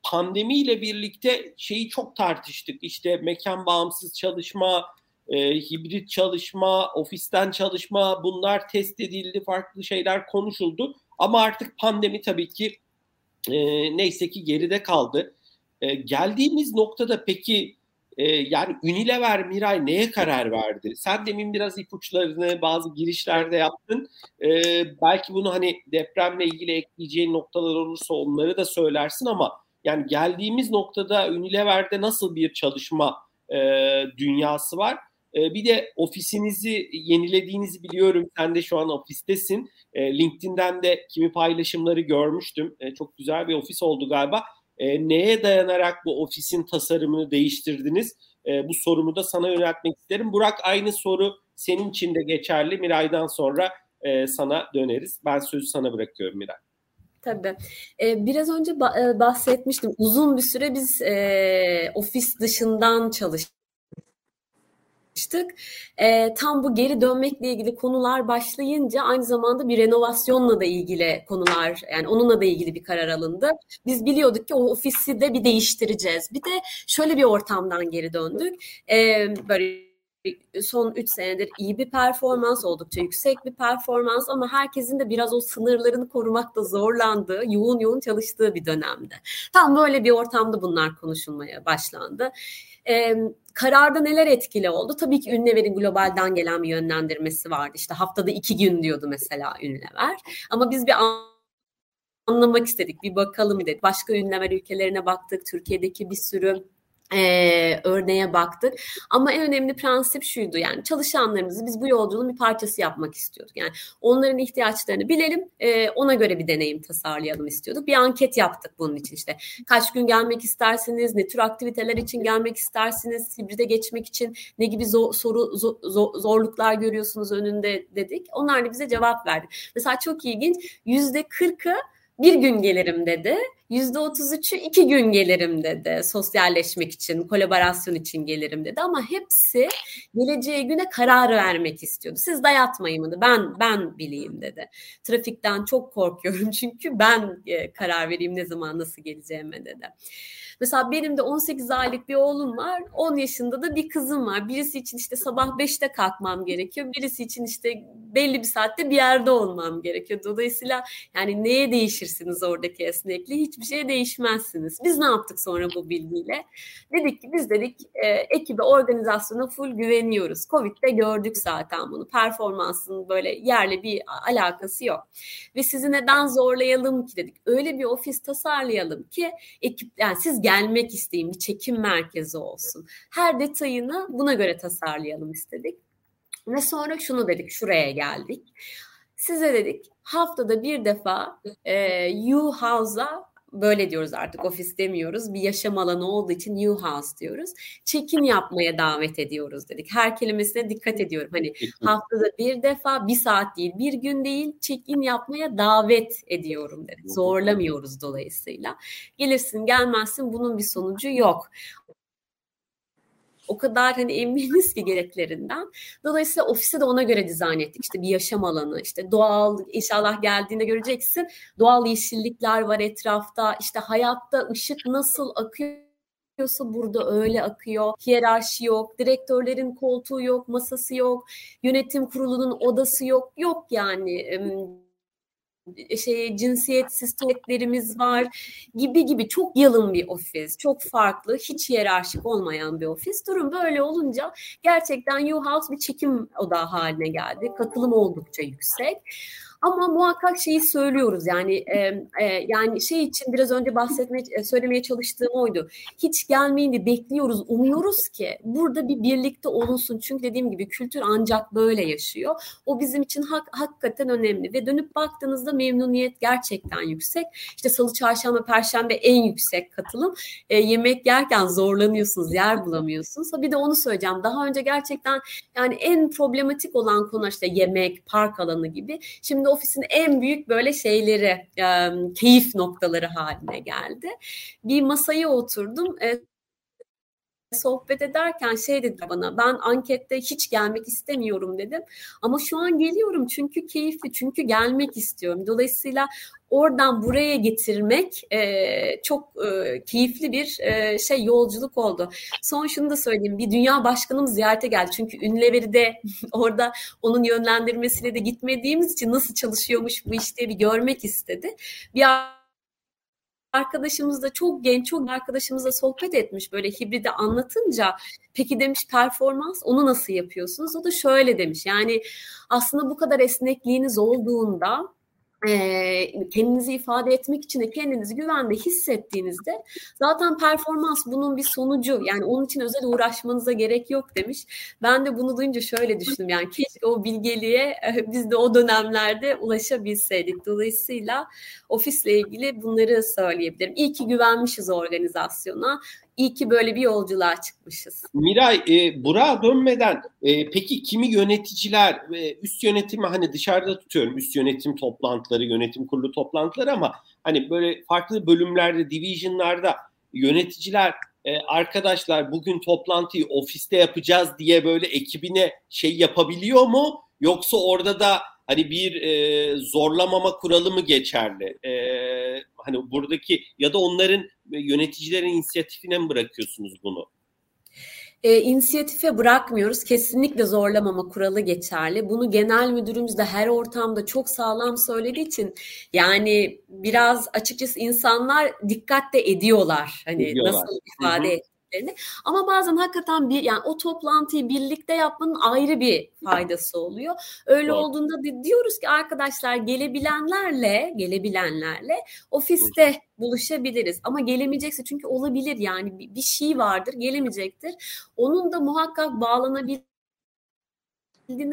pandemiyle birlikte şeyi çok tartıştık. İşte mekan bağımsız çalışma, e, hibrit çalışma, ofisten çalışma bunlar test edildi, farklı şeyler konuşuldu. Ama artık pandemi tabii ki e, neyse ki geride kaldı. E, geldiğimiz noktada peki e, yani Unilever Miray neye karar verdi? Sen demin biraz ipuçlarını bazı girişlerde yaptın. E, belki bunu hani depremle ilgili ekleyeceğin noktalar olursa onları da söylersin ama yani geldiğimiz noktada Unilever'de nasıl bir çalışma e, dünyası var? E, bir de ofisinizi yenilediğinizi biliyorum. Sen de şu an ofistesin. E, LinkedIn'den de kimi paylaşımları görmüştüm. E, çok güzel bir ofis oldu galiba. E, neye dayanarak bu ofisin tasarımını değiştirdiniz? E, bu sorumu da sana yöneltmek isterim. Burak aynı soru senin için de geçerli. Miray'dan sonra e, sana döneriz. Ben sözü sana bırakıyorum Miray. Tabii. Ee, biraz önce ba- bahsetmiştim. Uzun bir süre biz e, ofis dışından çalıştık. E, tam bu geri dönmekle ilgili konular başlayınca aynı zamanda bir renovasyonla da ilgili konular yani onunla da ilgili bir karar alındı. Biz biliyorduk ki o ofisi de bir değiştireceğiz. Bir de şöyle bir ortamdan geri döndük. E, böyle son 3 senedir iyi bir performans, oldukça yüksek bir performans ama herkesin de biraz o sınırlarını korumakta zorlandığı, yoğun yoğun çalıştığı bir dönemde. Tam böyle bir ortamda bunlar konuşulmaya başlandı. Ee, kararda neler etkili oldu? Tabii ki Ünlever'in globalden gelen bir yönlendirmesi vardı. İşte haftada iki gün diyordu mesela Ünlever. Ama biz bir anlamak istedik, bir bakalım dedik. Başka ünlemer ülkelerine baktık, Türkiye'deki bir sürü e, örneğe baktık. Ama en önemli prensip şuydu yani çalışanlarımızı biz bu yolculuğun bir parçası yapmak istiyorduk. Yani onların ihtiyaçlarını bilelim e, ona göre bir deneyim tasarlayalım istiyorduk. Bir anket yaptık bunun için işte kaç gün gelmek istersiniz, ne tür aktiviteler için gelmek istersiniz, hibride geçmek için ne gibi zor, soru zor, zorluklar görüyorsunuz önünde dedik. Onlar da bize cevap verdi. Mesela çok ilginç yüzde kırkı bir gün gelirim dedi. %33'ü iki gün gelirim dedi. Sosyalleşmek için, kolaborasyon için gelirim dedi. Ama hepsi geleceği güne karar vermek istiyordu. Siz dayatmayın dedi. Ben ben bileyim dedi. Trafikten çok korkuyorum çünkü ben e, karar vereyim ne zaman nasıl geleceğime dedi. Mesela benim de 18 aylık bir oğlum var. 10 yaşında da bir kızım var. Birisi için işte sabah 5'te kalkmam gerekiyor. Birisi için işte belli bir saatte bir yerde olmam gerekiyor. Dolayısıyla yani neye değişirsiniz oradaki esnekliği? Hiçbir şeye değişmezsiniz. Biz ne yaptık sonra bu bilgiyle? Dedik ki biz dedik e, ekibe, organizasyona full güveniyoruz. Covid'de gördük zaten bunu. Performansın böyle yerle bir alakası yok. Ve sizi neden zorlayalım ki dedik. Öyle bir ofis tasarlayalım ki ekip yani siz gelmek isteyin bir çekim merkezi olsun. Her detayını buna göre tasarlayalım istedik. Ve sonra şunu dedik, şuraya geldik. Size dedik haftada bir defa e, U-House'a böyle diyoruz artık ofis demiyoruz. Bir yaşam alanı olduğu için new house diyoruz. Check-in yapmaya davet ediyoruz dedik. Her kelimesine dikkat ediyorum. Hani haftada bir defa bir saat değil bir gün değil check-in yapmaya davet ediyorum dedik. Zorlamıyoruz dolayısıyla. Gelirsin gelmezsin bunun bir sonucu yok o kadar hani eminiz ki gereklerinden. Dolayısıyla ofise de ona göre dizayn ettik. İşte bir yaşam alanı, işte doğal inşallah geldiğinde göreceksin. Doğal yeşillikler var etrafta. İşte hayatta ışık nasıl akıyor akıyorsa burada öyle akıyor. Hiyerarşi yok, direktörlerin koltuğu yok, masası yok, yönetim kurulunun odası yok. Yok yani şey cinsiyetsiz tuvaletlerimiz var gibi gibi çok yalın bir ofis. Çok farklı, hiç hiyerarşik olmayan bir ofis. Durum böyle olunca gerçekten U-House bir çekim odağı haline geldi. Katılım oldukça yüksek. Ama muhakkak şeyi söylüyoruz yani e, e, yani şey için biraz önce bahsetmeye söylemeye çalıştığım oydu. Hiç gelmeyin diye bekliyoruz, umuyoruz ki burada bir birlikte olunsun. Çünkü dediğim gibi kültür ancak böyle yaşıyor. O bizim için hak, hakikaten önemli ve dönüp baktığınızda memnuniyet gerçekten yüksek. İşte salı, çarşamba, perşembe en yüksek katılım. E, yemek yerken zorlanıyorsunuz, yer bulamıyorsunuz. Bir de onu söyleyeceğim. Daha önce gerçekten yani en problematik olan konu işte yemek, park alanı gibi. Şimdi ofisin en büyük böyle şeyleri, keyif noktaları haline geldi. Bir masaya oturdum. Sohbet ederken şey dedi bana ben ankette hiç gelmek istemiyorum dedim ama şu an geliyorum çünkü keyifli çünkü gelmek istiyorum dolayısıyla oradan buraya getirmek e, çok e, keyifli bir e, şey yolculuk oldu. Son şunu da söyleyeyim. Bir dünya başkanım ziyarete geldi. Çünkü de orada onun yönlendirmesiyle de gitmediğimiz için nasıl çalışıyormuş bu işte bir görmek istedi. Bir arkadaşımız da çok genç, çok arkadaşımızla sohbet etmiş böyle hibride anlatınca peki demiş performans onu nasıl yapıyorsunuz? O da şöyle demiş yani aslında bu kadar esnekliğiniz olduğunda e, kendinizi ifade etmek için de kendinizi güvende hissettiğinizde zaten performans bunun bir sonucu. Yani onun için özel uğraşmanıza gerek yok demiş. Ben de bunu duyunca şöyle düşündüm. Yani keşke o bilgeliğe biz de o dönemlerde ulaşabilseydik. Dolayısıyla ofisle ilgili bunları söyleyebilirim. İyi ki güvenmişiz organizasyona. İyi ki böyle bir yolculuğa çıkmışız. Miray, e, Burak'a dönmeden e, peki kimi yöneticiler ve üst yönetimi hani dışarıda tutuyorum üst yönetim toplantıları, yönetim kurulu toplantıları ama hani böyle farklı bölümlerde, divisionlarda yöneticiler e, arkadaşlar bugün toplantıyı ofiste yapacağız diye böyle ekibine şey yapabiliyor mu? Yoksa orada da hani bir e, zorlamama kuralı mı geçerli? E, hani buradaki ya da onların yöneticilerin inisiyatifine mi bırakıyorsunuz bunu? e, inisiyatife bırakmıyoruz. Kesinlikle zorlamama kuralı geçerli. Bunu genel müdürümüz de her ortamda çok sağlam söylediği için yani biraz açıkçası insanlar dikkat de ediyorlar. Hani ediyorlar. nasıl ifade Hı-hı ettiklerini. Ama bazen hakikaten bir yani o toplantıyı birlikte yapmanın ayrı bir faydası oluyor. Öyle Doğru. olduğunda da diyoruz ki arkadaşlar gelebilenlerle gelebilenlerle ofiste buluşabiliriz. Ama gelemeyecekse çünkü olabilir yani bir şey vardır gelemeyecektir. Onun da muhakkak bağlanabilir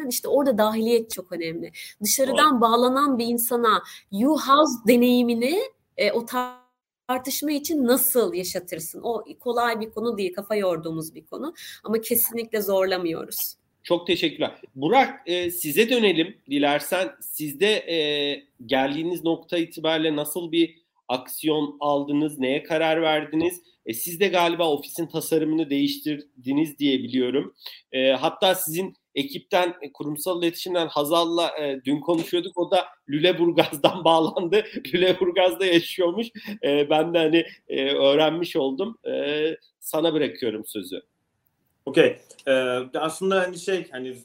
işte orada dahiliyet çok önemli. Dışarıdan Doğru. bağlanan bir insana you house deneyimini e, o tar- tartışma için nasıl yaşatırsın? O kolay bir konu değil, kafa yorduğumuz bir konu ama kesinlikle zorlamıyoruz. Çok teşekkürler. Burak e, size dönelim dilersen. Sizde e, geldiğiniz nokta itibariyle nasıl bir aksiyon aldınız, neye karar verdiniz? E, siz de galiba ofisin tasarımını değiştirdiniz diye biliyorum. E, hatta sizin ekipten e, kurumsal iletişimden Hazal'la e, dün konuşuyorduk. O da Lüleburgaz'dan bağlandı. Lüleburgaz'da yaşıyormuş. E, ben de hani e, öğrenmiş oldum. E, sana bırakıyorum sözü. Okey. Ee, aslında hani şey hani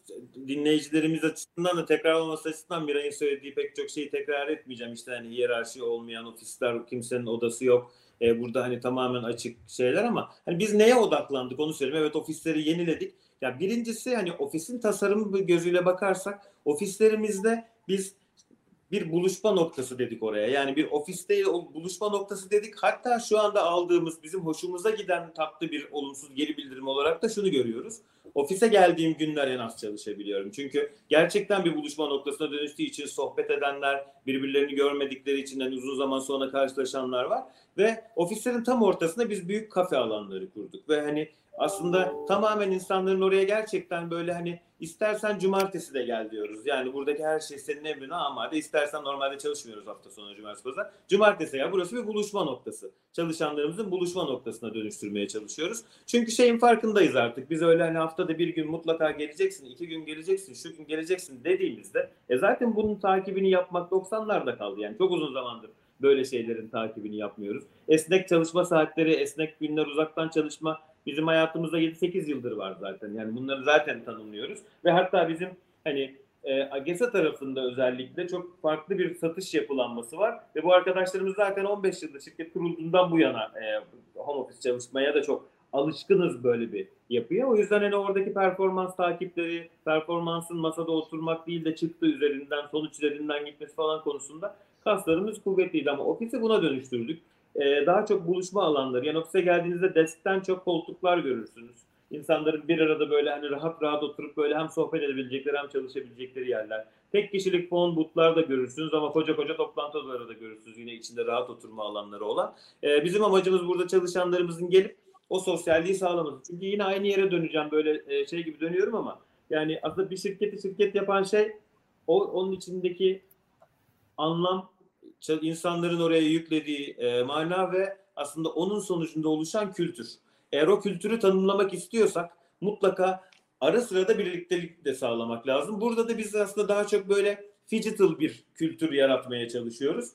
dinleyicilerimiz açısından da tekrar olması açısından Miray'ın söylediği pek çok şeyi tekrar etmeyeceğim. İşte hani hiyerarşi olmayan ofisler, kimsenin odası yok. Ee, burada hani tamamen açık şeyler ama hani biz neye odaklandık onu söyleyeyim. Evet ofisleri yeniledik ya birincisi hani ofisin tasarımı gözüyle bakarsak ofislerimizde biz bir buluşma noktası dedik oraya. Yani bir ofis değil o buluşma noktası dedik. Hatta şu anda aldığımız bizim hoşumuza giden tatlı bir olumsuz geri bildirim olarak da şunu görüyoruz. Ofise geldiğim günler en az çalışabiliyorum. Çünkü gerçekten bir buluşma noktasına dönüştüğü için sohbet edenler, birbirlerini görmedikleri için hani uzun zaman sonra karşılaşanlar var. Ve ofislerin tam ortasında biz büyük kafe alanları kurduk. Ve hani aslında tamamen insanların oraya gerçekten böyle hani istersen cumartesi de gel diyoruz. Yani buradaki her şey senin emrine amade. İstersen normalde çalışmıyoruz hafta sonu cumartesi pazar. Cumartesi gel. Burası bir buluşma noktası. Çalışanlarımızın buluşma noktasına dönüştürmeye çalışıyoruz. Çünkü şeyin farkındayız artık. Biz öyle hani haftada bir gün mutlaka geleceksin, iki gün geleceksin, şu gün geleceksin dediğimizde e zaten bunun takibini yapmak 90'larda kaldı. Yani çok uzun zamandır böyle şeylerin takibini yapmıyoruz. Esnek çalışma saatleri, esnek günler, uzaktan çalışma bizim hayatımızda 7-8 yıldır var zaten. Yani bunları zaten tanımlıyoruz. Ve hatta bizim hani e, AGESA tarafında özellikle çok farklı bir satış yapılanması var. Ve bu arkadaşlarımız zaten 15 yıldır şirket kurulduğundan bu yana e, home office çalışmaya da çok alışkınız böyle bir yapıya. O yüzden hani oradaki performans takipleri, performansın masada oturmak değil de çıktı üzerinden, sonuç üzerinden gitmesi falan konusunda kaslarımız kuvvetliydi ama ofisi buna dönüştürdük e, daha çok buluşma alanları. Yani ofise geldiğinizde deskten çok koltuklar görürsünüz. İnsanların bir arada böyle hani rahat rahat oturup böyle hem sohbet edebilecekleri hem çalışabilecekleri yerler. Tek kişilik phone boot'lar da görürsünüz ama koca koca toplantı odaları da görürsünüz yine içinde rahat oturma alanları olan. Ee, bizim amacımız burada çalışanlarımızın gelip o sosyalliği sağlaması. Çünkü yine aynı yere döneceğim böyle e, şey gibi dönüyorum ama yani aslında bir şirketi şirket yapan şey o onun içindeki anlam insanların oraya yüklediği e, mana ve aslında onun sonucunda oluşan kültür. Eğer o kültürü tanımlamak istiyorsak mutlaka ara sırada birliktelik de sağlamak lazım. Burada da biz aslında daha çok böyle digital bir kültür yaratmaya çalışıyoruz.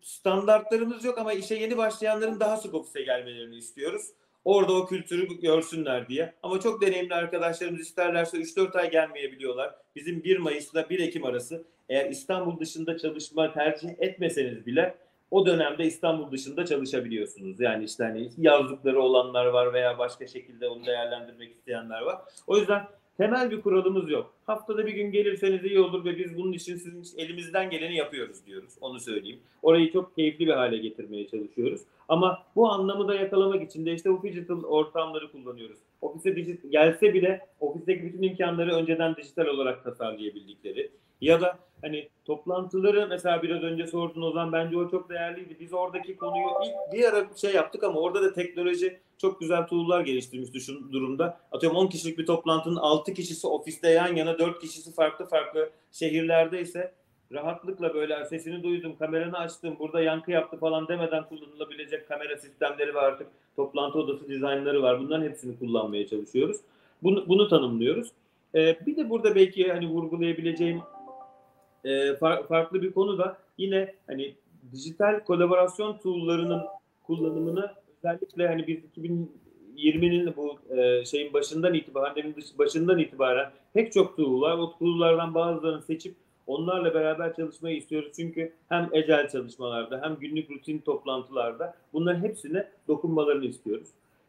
Standartlarımız yok ama işe yeni başlayanların daha sık ofise gelmelerini istiyoruz. Orada o kültürü görsünler diye. Ama çok deneyimli arkadaşlarımız isterlerse 3-4 ay gelmeyebiliyorlar. Bizim 1 Mayıs'la 1 Ekim arası eğer İstanbul dışında çalışma tercih etmeseniz bile o dönemde İstanbul dışında çalışabiliyorsunuz. Yani işte hani yazdıkları olanlar var veya başka şekilde onu değerlendirmek isteyenler var. O yüzden temel bir kuralımız yok. Haftada bir gün gelirseniz iyi olur ve biz bunun için sizin elimizden geleni yapıyoruz diyoruz. Onu söyleyeyim. Orayı çok keyifli bir hale getirmeye çalışıyoruz. Ama bu anlamı da yakalamak için de işte bu digital ortamları kullanıyoruz. Ofise dijit gelse bile ofisteki bütün imkanları önceden dijital olarak tasarlayabildikleri ya da hani toplantıları mesela biraz önce sordun o zaman bence o çok değerliydi. Biz oradaki konuyu ilk bir ara şey yaptık ama orada da teknoloji çok güzel tool'lar geliştirmişti şu durumda. Atıyorum 10 kişilik bir toplantının 6 kişisi ofiste yan yana 4 kişisi farklı farklı şehirlerde ise rahatlıkla böyle sesini duydum, kameranı açtım, burada yankı yaptı falan demeden kullanılabilecek kamera sistemleri var artık. Toplantı odası dizaynları var. Bunların hepsini kullanmaya çalışıyoruz. Bunu, bunu tanımlıyoruz. Ee, bir de burada belki hani vurgulayabileceğim e, far, farklı bir konu da yine hani dijital kolaborasyon tool'larının kullanımını özellikle hani biz 2020'nin bu e, şeyin başından itibaren, pandeminin başından itibaren pek çok tool var. O tool'lardan bazılarını seçip onlarla beraber çalışmayı istiyoruz. Çünkü hem ecel çalışmalarda hem günlük rutin toplantılarda bunların hepsine dokunmalarını istiyoruz.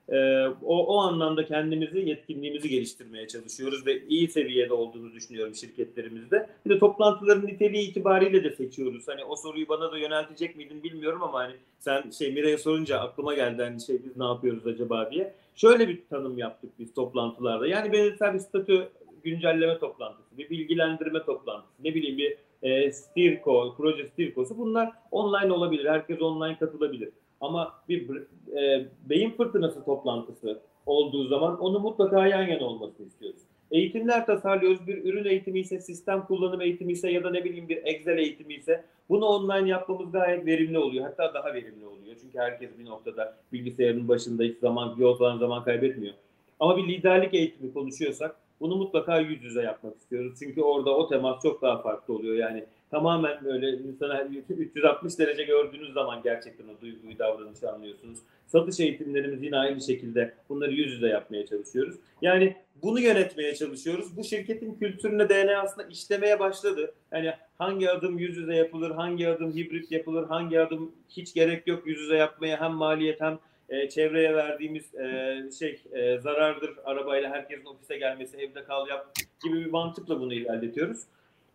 Ee, o, o anlamda kendimizi, yetkinliğimizi geliştirmeye çalışıyoruz ve iyi seviyede olduğunu düşünüyorum şirketlerimizde. Bir de toplantıların niteliği itibariyle de seçiyoruz. Hani o soruyu bana da yöneltecek miydin bilmiyorum ama hani sen şey Miray'a sorunca aklıma geldi hani şey biz ne yapıyoruz acaba diye. Şöyle bir tanım yaptık biz toplantılarda. Yani benzer bir statü güncelleme toplantısı, bir bilgilendirme toplantısı, ne bileyim bir e, Stirko, proje Stirko'su bunlar online olabilir. Herkes online katılabilir. Ama bir e, beyin fırtınası toplantısı olduğu zaman onu mutlaka yan yana olmasını istiyoruz. Eğitimler tasarlıyoruz. Bir ürün eğitimi ise, sistem kullanım eğitimi ise ya da ne bileyim bir Excel eğitimi ise bunu online yapmamız gayet verimli oluyor. Hatta daha verimli oluyor. Çünkü herkes bir noktada bilgisayarın başında hiç zaman, yol falan zaman kaybetmiyor. Ama bir liderlik eğitimi konuşuyorsak bunu mutlaka yüz yüze yapmak istiyoruz. Çünkü orada o temas çok daha farklı oluyor. Yani tamamen böyle insana 360 derece gördüğünüz zaman gerçekten o duyguyu, davranışı anlıyorsunuz. Satış eğitimlerimiz yine aynı şekilde bunları yüz yüze yapmaya çalışıyoruz. Yani bunu yönetmeye çalışıyoruz. Bu şirketin kültürüne, DNA'sına işlemeye başladı. Yani hangi adım yüz yüze yapılır, hangi adım hibrit yapılır, hangi adım hiç gerek yok yüz yüze yapmaya hem maliyet hem e, çevreye verdiğimiz e, şey e, zarardır arabayla herkesin ofise gelmesi, evde kal yap gibi bir mantıkla bunu ilerletiyoruz.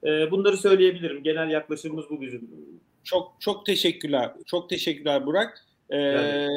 E, bunları söyleyebilirim. Genel yaklaşımımız bu bizim. Çok çok teşekkürler. Çok teşekkürler Burak. Ee, yani.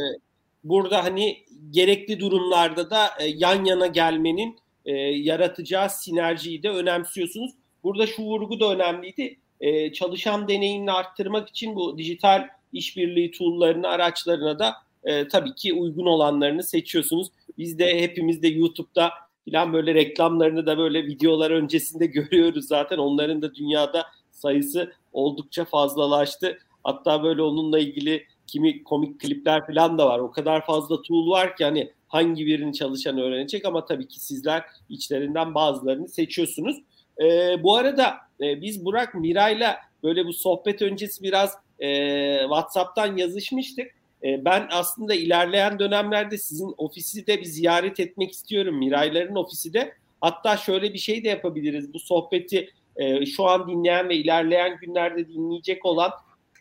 Burada hani gerekli durumlarda da e, yan yana gelmenin e, yaratacağı sinerjiyi de önemsiyorsunuz. Burada şu vurgu da önemliydi. E, çalışan deneyimini arttırmak için bu dijital işbirliği tool'larını, araçlarına da e, tabii ki uygun olanlarını seçiyorsunuz. Biz de hepimiz de YouTube'da falan böyle reklamlarını da böyle videolar öncesinde görüyoruz zaten. Onların da dünyada sayısı oldukça fazlalaştı. Hatta böyle onunla ilgili kimi komik klipler falan da var. O kadar fazla tool var ki hani hangi birini çalışan öğrenecek ama tabii ki sizler içlerinden bazılarını seçiyorsunuz. E, bu arada e, biz Burak Miray'la böyle bu sohbet öncesi biraz e, WhatsApp'tan yazışmıştık. E, ben aslında ilerleyen dönemlerde sizin ofisi de bir ziyaret etmek istiyorum. Mirayların ofisi de. Hatta şöyle bir şey de yapabiliriz. Bu sohbeti e, şu an dinleyen ve ilerleyen günlerde dinleyecek olan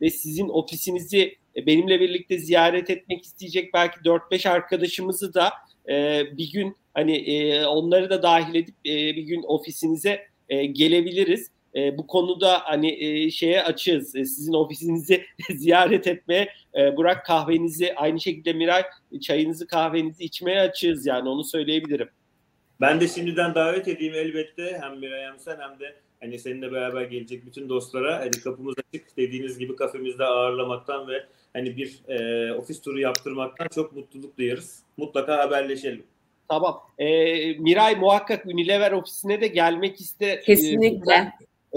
ve sizin ofisinizi e, benimle birlikte ziyaret etmek isteyecek belki 4-5 arkadaşımızı da e, bir gün hani onları da dahil edip bir gün ofisinize gelebiliriz. E, bu konuda hani e, şeye açığız. E, sizin ofisinizi ziyaret etmeye, e, Burak kahvenizi aynı şekilde Miray çayınızı kahvenizi içmeye açığız yani onu söyleyebilirim. Ben de şimdiden davet edeyim elbette hem Miray hem sen hem de hani seninle beraber gelecek bütün dostlara hani kapımız açık dediğiniz gibi kafemizde ağırlamaktan ve hani bir e, ofis turu yaptırmaktan çok mutluluk duyarız. Mutlaka haberleşelim. Tamam. E, Miray muhakkak Unilever ofisine de gelmek iste. Kesinlikle. E,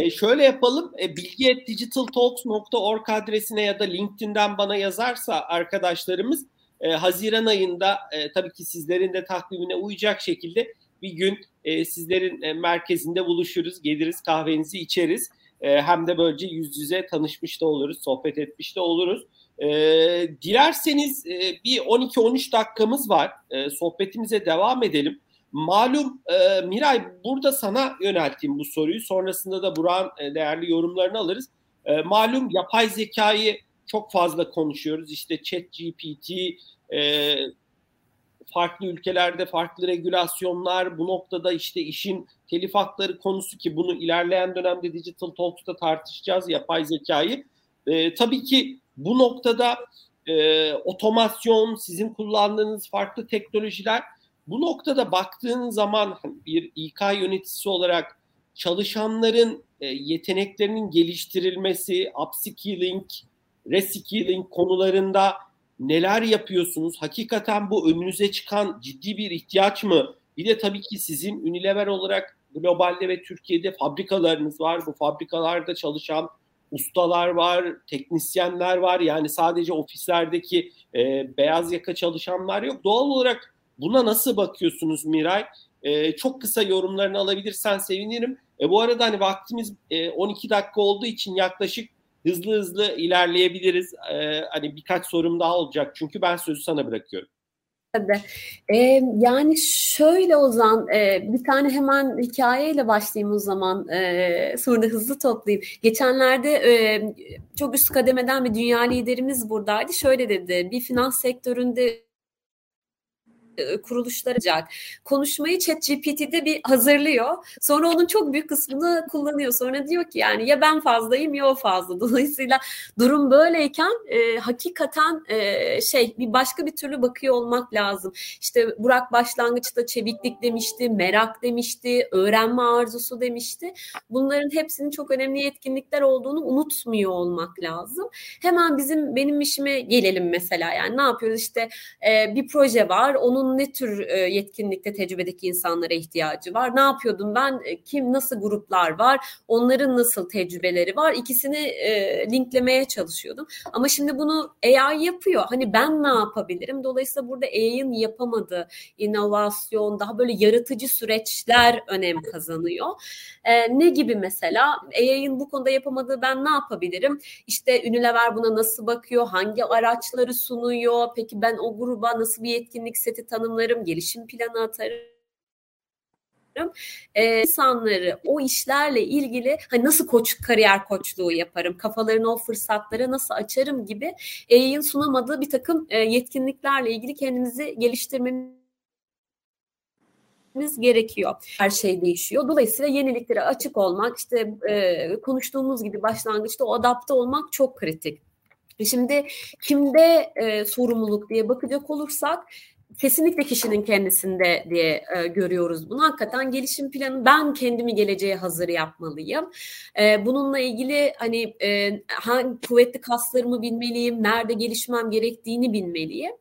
şöyle yapalım. E, bilgi.digitaltalks.org adresine ya da LinkedIn'den bana yazarsa arkadaşlarımız e, Haziran ayında e, tabii ki sizlerin de takvimine uyacak şekilde bir gün e, sizlerin e, merkezinde buluşuruz, geliriz, kahvenizi içeriz. E, hem de böylece yüz yüze tanışmış da oluruz, sohbet etmiş de oluruz. E, dilerseniz e, bir 12-13 dakikamız var. E, sohbetimize devam edelim. Malum e, Miray burada sana yönelteyim bu soruyu. Sonrasında da Burak'ın e, değerli yorumlarını alırız. E, malum yapay zekayı çok fazla konuşuyoruz. İşte chat GPT, e, farklı ülkelerde farklı regülasyonlar, bu noktada işte işin telif hakları konusu ki bunu ilerleyen dönemde Digital Talks'ta tartışacağız yapay zekayı. E, tabii ki bu noktada e, otomasyon, sizin kullandığınız farklı teknolojiler bu noktada baktığın zaman hani bir İK yöneticisi olarak çalışanların e, yeteneklerinin geliştirilmesi, upskilling, reskilling konularında neler yapıyorsunuz? Hakikaten bu önünüze çıkan ciddi bir ihtiyaç mı? Bir de tabii ki sizin Unilever olarak globalde ve Türkiye'de fabrikalarınız var. Bu fabrikalarda çalışan ustalar var, teknisyenler var. Yani sadece ofislerdeki e, beyaz yaka çalışanlar yok. Doğal olarak Buna nasıl bakıyorsunuz Miray? E, çok kısa yorumlarını alabilirsen sevinirim. E, bu arada hani vaktimiz e, 12 dakika olduğu için yaklaşık hızlı hızlı ilerleyebiliriz. E, hani birkaç sorum daha olacak çünkü ben sözü sana bırakıyorum. Tabii. Ee, yani şöyle Ozan, e, bir tane hemen hikayeyle başlayayım o zaman. E, sonra hızlı toplayayım. Geçenlerde e, çok üst kademeden bir dünya liderimiz buradaydı. Şöyle dedi, bir finans sektöründe kuruluşlar olacak. Konuşmayı ChatGPT'de bir hazırlıyor. Sonra onun çok büyük kısmını kullanıyor. Sonra diyor ki yani ya ben fazlayım ya o fazla. Dolayısıyla durum böyleyken e, hakikaten e, şey bir başka bir türlü bakıyor olmak lazım. İşte Burak başlangıçta çeviklik demişti, merak demişti, öğrenme arzusu demişti. Bunların hepsinin çok önemli yetkinlikler olduğunu unutmuyor olmak lazım. Hemen bizim benim işime gelelim mesela. Yani ne yapıyoruz işte e, bir proje var. Onun onun ne tür e, yetkinlikte tecrübedeki insanlara ihtiyacı var? Ne yapıyordum ben? E, kim nasıl gruplar var? Onların nasıl tecrübeleri var? İkisini e, linklemeye çalışıyordum. Ama şimdi bunu AI yapıyor. Hani ben ne yapabilirim? Dolayısıyla burada AI'ın yapamadığı inovasyon, daha böyle yaratıcı süreçler önem kazanıyor. ne gibi mesela? AI'ın bu konuda yapamadığı ben ne yapabilirim? İşte Unilever buna nasıl bakıyor? Hangi araçları sunuyor? Peki ben o gruba nasıl bir yetkinlik seti tanımlarım, gelişim planı atarım ee, insanları o işlerle ilgili hani nasıl koç kariyer koçluğu yaparım, kafalarını o fırsatlara nasıl açarım gibi EY'in sunamadığı bir takım e, yetkinliklerle ilgili kendimizi geliştirmemiz gerekiyor. Her şey değişiyor. Dolayısıyla yeniliklere açık olmak, işte e, konuştuğumuz gibi başlangıçta o adapte olmak çok kritik. Şimdi kimde e, sorumluluk diye bakacak olursak kesinlikle kişinin kendisinde diye e, görüyoruz bunu. Hakikaten gelişim planı ben kendimi geleceğe hazır yapmalıyım. E, bununla ilgili hani e, hangi kuvvetli kaslarımı bilmeliyim, nerede gelişmem gerektiğini bilmeliyim.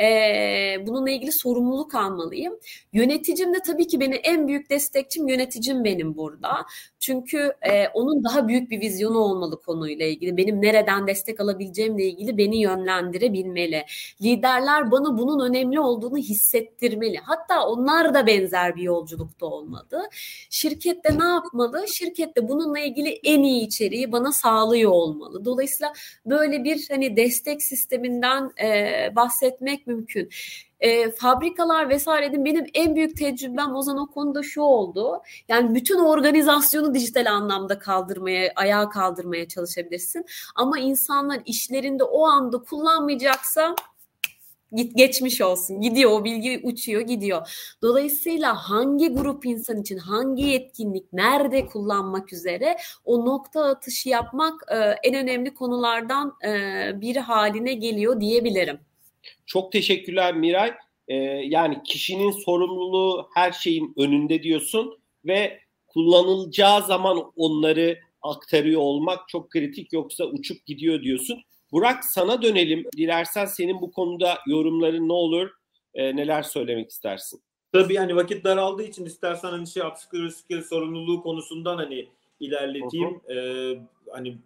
E, bununla ilgili sorumluluk almalıyım. Yöneticim de tabii ki beni en büyük destekçim yöneticim benim burada. Çünkü e, onun daha büyük bir vizyonu olmalı konuyla ilgili. Benim nereden destek alabileceğimle ilgili beni yönlendirebilmeli. Liderler bana bunun önemli olduğunu hissettirmeli. Hatta onlar da benzer bir yolculukta olmadı. Şirkette ne yapmalı? Şirkette bununla ilgili en iyi içeriği bana sağlıyor olmalı. Dolayısıyla böyle bir hani destek sisteminden e, bahsetmek mümkün e, fabrikalar vesaire benim en büyük tecrübem o zaman o konuda şu oldu. Yani bütün organizasyonu dijital anlamda kaldırmaya, ayağa kaldırmaya çalışabilirsin. Ama insanlar işlerinde o anda kullanmayacaksa git geçmiş olsun. Gidiyor o bilgi uçuyor gidiyor. Dolayısıyla hangi grup insan için hangi yetkinlik nerede kullanmak üzere o nokta atışı yapmak e, en önemli konulardan e, biri haline geliyor diyebilirim. Çok teşekkürler Miray. Ee, yani kişinin sorumluluğu her şeyin önünde diyorsun ve kullanılacağı zaman onları aktarıyor olmak çok kritik yoksa uçup gidiyor diyorsun. Burak sana dönelim. Dilersen senin bu konuda yorumların ne olur? E, neler söylemek istersin? Tabii yani vakit daraldığı için istersen hani şey upskill sorumluluğu konusundan hani ilerleteyim. Ee, hani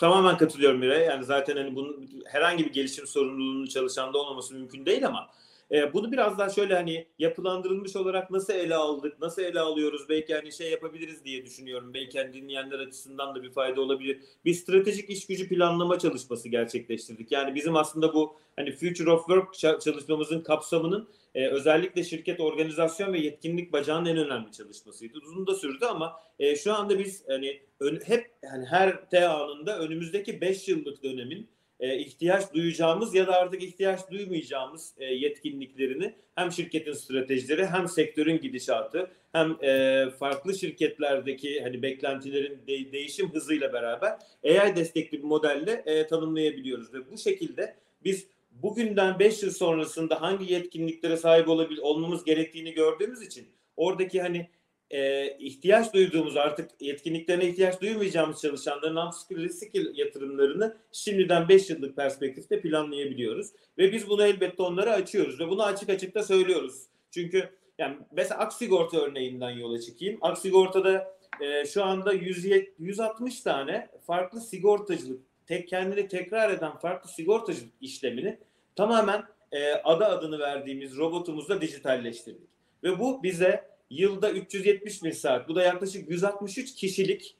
tamamen katılıyorum Miray. Yani zaten hani bunun herhangi bir gelişim sorumluluğunun çalışanda olmaması mümkün değil ama e, bunu biraz daha şöyle hani yapılandırılmış olarak nasıl ele aldık, nasıl ele alıyoruz belki hani şey yapabiliriz diye düşünüyorum. Belki hani dinleyenler açısından da bir fayda olabilir. Bir stratejik iş gücü planlama çalışması gerçekleştirdik. Yani bizim aslında bu hani Future of Work çalışmamızın kapsamının e, özellikle şirket organizasyon ve yetkinlik bacağının en önemli çalışmasıydı. Uzun da sürdü ama e, şu anda biz hani ön, hep hani her T anında önümüzdeki 5 yıllık dönemin e, ihtiyaç duyacağımız ya da artık ihtiyaç duymayacağımız e, yetkinliklerini hem şirketin stratejileri hem sektörün gidişatı hem e, farklı şirketlerdeki hani beklentilerin de, değişim hızıyla beraber AI destekli bir modelle e, tanımlayabiliyoruz ve bu şekilde biz bugünden 5 yıl sonrasında hangi yetkinliklere sahip olabil olmamız gerektiğini gördüğümüz için oradaki hani e, ihtiyaç duyduğumuz artık yetkinliklerine ihtiyaç duymayacağımız çalışanların upskill skill yatırımlarını şimdiden 5 yıllık perspektifte planlayabiliyoruz. Ve biz bunu elbette onlara açıyoruz ve bunu açık açık da söylüyoruz. Çünkü yani mesela Aksigorta örneğinden yola çıkayım. Aksigorta'da e, şu anda 100, 160 tane farklı sigortacılık, tek kendini tekrar eden farklı sigortacılık işlemini tamamen e, ada adını verdiğimiz robotumuzla dijitalleştirdik. Ve bu bize yılda 370 bin saat. Bu da yaklaşık 163 kişilik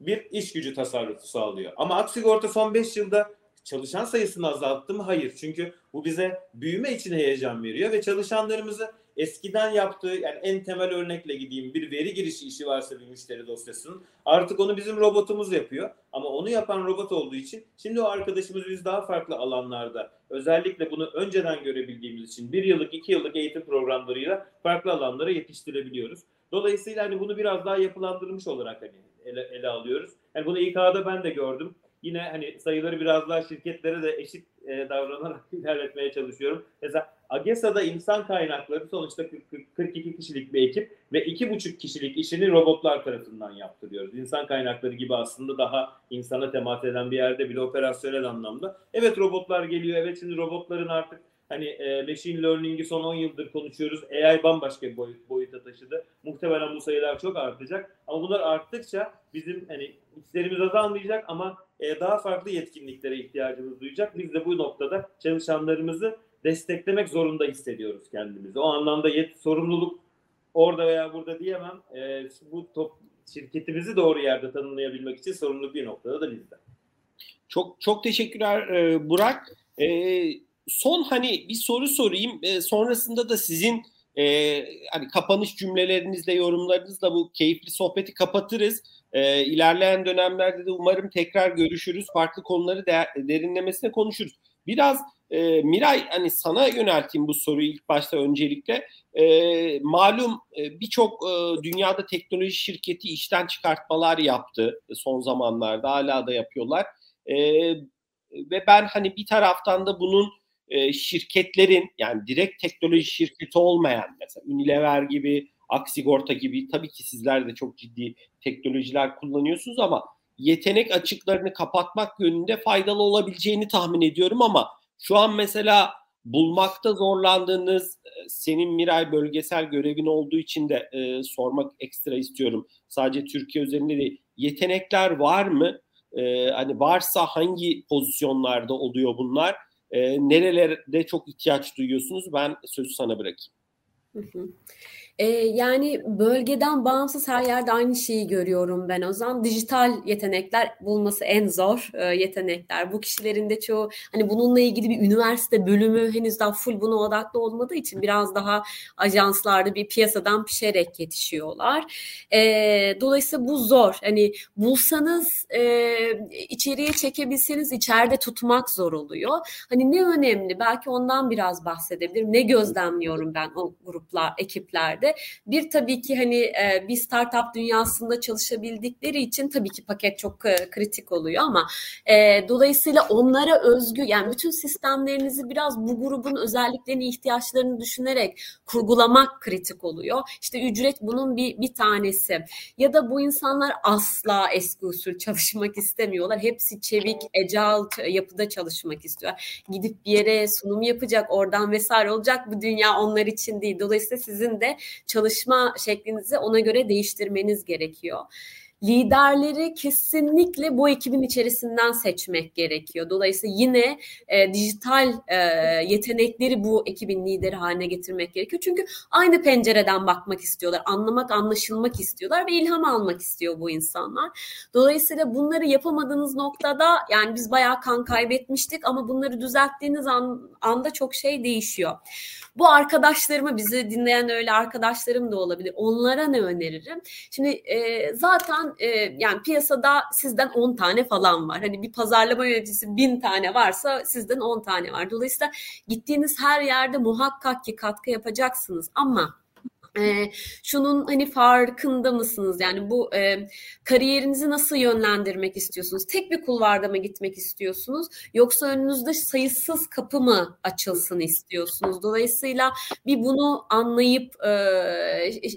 bir iş gücü tasarrufu sağlıyor. Ama Aksigorta son 5 yılda çalışan sayısını azalttı mı? Hayır. Çünkü bu bize büyüme için heyecan veriyor ve çalışanlarımızı eskiden yaptığı yani en temel örnekle gideyim bir veri girişi işi varsa bir müşteri dosyasının artık onu bizim robotumuz yapıyor. Ama onu yapan robot olduğu için şimdi o arkadaşımız biz daha farklı alanlarda özellikle bunu önceden görebildiğimiz için bir yıllık iki yıllık eğitim programlarıyla farklı alanlara yetiştirebiliyoruz. Dolayısıyla hani bunu biraz daha yapılandırmış olarak hani ele, ele alıyoruz. Yani bunu İK'da ben de gördüm yine hani sayıları biraz daha şirketlere de eşit e, davranarak ilerletmeye çalışıyorum. Mesela AGESA'da insan kaynakları sonuçta 42 kişilik bir ekip ve 2,5 kişilik işini robotlar tarafından yaptırıyoruz. İnsan kaynakları gibi aslında daha insana temas eden bir yerde bile operasyonel anlamda. Evet robotlar geliyor. Evet şimdi robotların artık hani e, machine learning'i son 10 yıldır konuşuyoruz. AI bambaşka bir boyut, boyuta taşıdı. Muhtemelen bu sayılar çok artacak. Ama bunlar arttıkça bizim hani işlerimiz azalmayacak ama e, daha farklı yetkinliklere ihtiyacımız duyacak. Biz de bu noktada çalışanlarımızı desteklemek zorunda hissediyoruz kendimizi. O anlamda yet sorumluluk orada veya burada diyemem. E, bu top, şirketimizi doğru yerde tanımlayabilmek için sorumluluk bir noktada da bizde. Çok çok teşekkürler e, Burak. E, son hani bir soru sorayım. E, sonrasında da sizin e, hani kapanış cümlelerinizle, yorumlarınızla bu keyifli sohbeti kapatırız. E, ilerleyen dönemlerde de umarım tekrar görüşürüz. Farklı konuları de, derinlemesine konuşuruz. Biraz e, Miray hani sana yönelteyim bu soruyu ilk başta öncelikle. E, malum e, birçok e, dünyada teknoloji şirketi işten çıkartmalar yaptı son zamanlarda hala da yapıyorlar. E, ve ben hani bir taraftan da bunun e, şirketlerin yani direkt teknoloji şirketi olmayan mesela Unilever gibi, Aksigorta gibi tabii ki sizler de çok ciddi teknolojiler kullanıyorsunuz ama yetenek açıklarını kapatmak yönünde faydalı olabileceğini tahmin ediyorum ama şu an mesela bulmakta zorlandığınız e, senin Miray bölgesel görevin olduğu için de e, sormak ekstra istiyorum. Sadece Türkiye üzerinde değil. Yetenekler var mı? E, hani varsa hangi pozisyonlarda oluyor bunlar? E, nerelerde çok ihtiyaç duyuyorsunuz? Ben sözü sana bırakayım. Ee, yani bölgeden bağımsız her yerde aynı şeyi görüyorum ben o zaman. Dijital yetenekler bulması en zor e, yetenekler. Bu kişilerin de çoğu hani bununla ilgili bir üniversite bölümü henüz daha full buna odaklı olmadığı için biraz daha ajanslarda bir piyasadan pişerek yetişiyorlar. E, dolayısıyla bu zor. Hani bulsanız e, içeriye çekebilseniz içeride tutmak zor oluyor. Hani ne önemli? Belki ondan biraz bahsedebilirim. Ne gözlemliyorum ben o gruplar, ekiplerde? bir tabii ki hani e, bir startup dünyasında çalışabildikleri için tabii ki paket çok e, kritik oluyor ama e, dolayısıyla onlara özgü yani bütün sistemlerinizi biraz bu grubun özelliklerini ihtiyaçlarını düşünerek kurgulamak kritik oluyor. İşte ücret bunun bir bir tanesi. Ya da bu insanlar asla eski usul çalışmak istemiyorlar. Hepsi çevik, agile yapıda çalışmak istiyor. Gidip bir yere sunum yapacak, oradan vesaire olacak. Bu dünya onlar için değil. Sizin de çalışma şeklinizi ona göre değiştirmeniz gerekiyor liderleri kesinlikle bu ekibin içerisinden seçmek gerekiyor. Dolayısıyla yine e, dijital e, yetenekleri bu ekibin lideri haline getirmek gerekiyor. Çünkü aynı pencereden bakmak istiyorlar, anlamak, anlaşılmak istiyorlar ve ilham almak istiyor bu insanlar. Dolayısıyla bunları yapamadığınız noktada yani biz bayağı kan kaybetmiştik ama bunları düzelttiğiniz an, anda çok şey değişiyor. Bu arkadaşlarımı bizi dinleyen öyle arkadaşlarım da olabilir. Onlara ne öneririm? Şimdi e, zaten e, yani piyasada sizden 10 tane falan var. Hani bir pazarlama yöneticisi 1000 tane varsa sizden 10 tane var. Dolayısıyla gittiğiniz her yerde muhakkak ki katkı yapacaksınız ama e, şunun hani farkında mısınız? Yani bu e, kariyerinizi nasıl yönlendirmek istiyorsunuz? Tek bir kulvarda mı gitmek istiyorsunuz? Yoksa önünüzde sayısız kapı mı açılsın istiyorsunuz? Dolayısıyla bir bunu anlayıp e,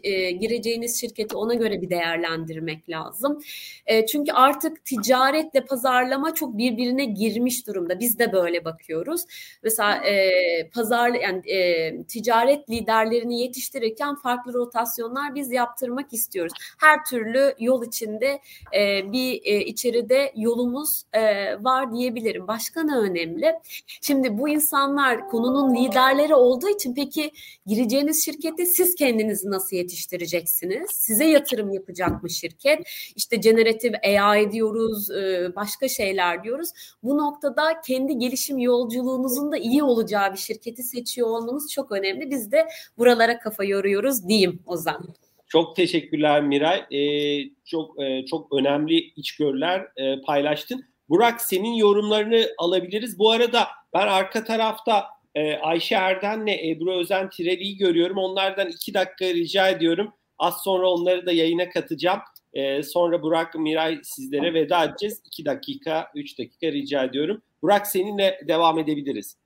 e, gireceğiniz şirketi ona göre bir değerlendirmek lazım. E, çünkü artık ticaretle pazarlama çok birbirine girmiş durumda. Biz de böyle bakıyoruz. Mesela e, pazar yani e, ticaret liderlerini yetiştirirken farklı rotasyonlar biz yaptırmak istiyoruz. Her türlü yol içinde e, bir e, içeride yolumuz e, var diyebilirim. Başka ne önemli? Şimdi bu insanlar konunun liderleri olduğu için peki gireceğiniz şirkette siz kendinizi nasıl yetiştireceksiniz? Size yatırım yapacak mı şirket? İşte generatif AI diyoruz, e, başka şeyler diyoruz. Bu noktada kendi gelişim yolculuğunuzun da iyi olacağı bir şirketi seçiyor olmanız çok önemli. Biz de buralara kafa yoruyoruz diyeyim Ozan. Çok teşekkürler Miray. Ee, çok e, çok önemli içgörüler e, paylaştın. Burak senin yorumlarını alabiliriz. Bu arada ben arka tarafta e, Ayşe Erden'le Ebru Özen Tireli'yi görüyorum. Onlardan iki dakika rica ediyorum. Az sonra onları da yayına katacağım. E, sonra Burak, Miray sizlere veda edeceğiz. İki dakika, üç dakika rica ediyorum. Burak seninle devam edebiliriz.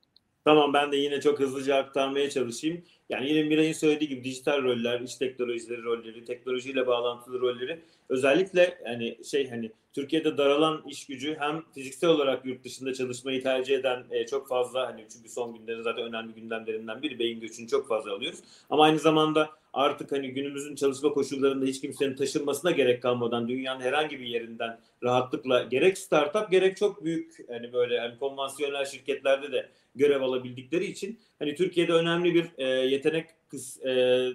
Tamam ben de yine çok hızlıca aktarmaya çalışayım. Yani yine Miray'ın söylediği gibi dijital roller, iş teknolojileri rolleri, teknolojiyle bağlantılı rolleri özellikle yani şey hani Türkiye'de daralan iş gücü hem fiziksel olarak yurt dışında çalışmayı tercih eden e, çok fazla hani çünkü son günlerde zaten önemli gündemlerinden biri beyin göçünü çok fazla alıyoruz. Ama aynı zamanda artık hani günümüzün çalışma koşullarında hiç kimsenin taşınmasına gerek kalmadan dünyanın herhangi bir yerinden rahatlıkla gerek startup gerek çok büyük hani böyle hani konvansiyonel şirketlerde de görev alabildikleri için hani Türkiye'de önemli bir e, yetenek kıs, e,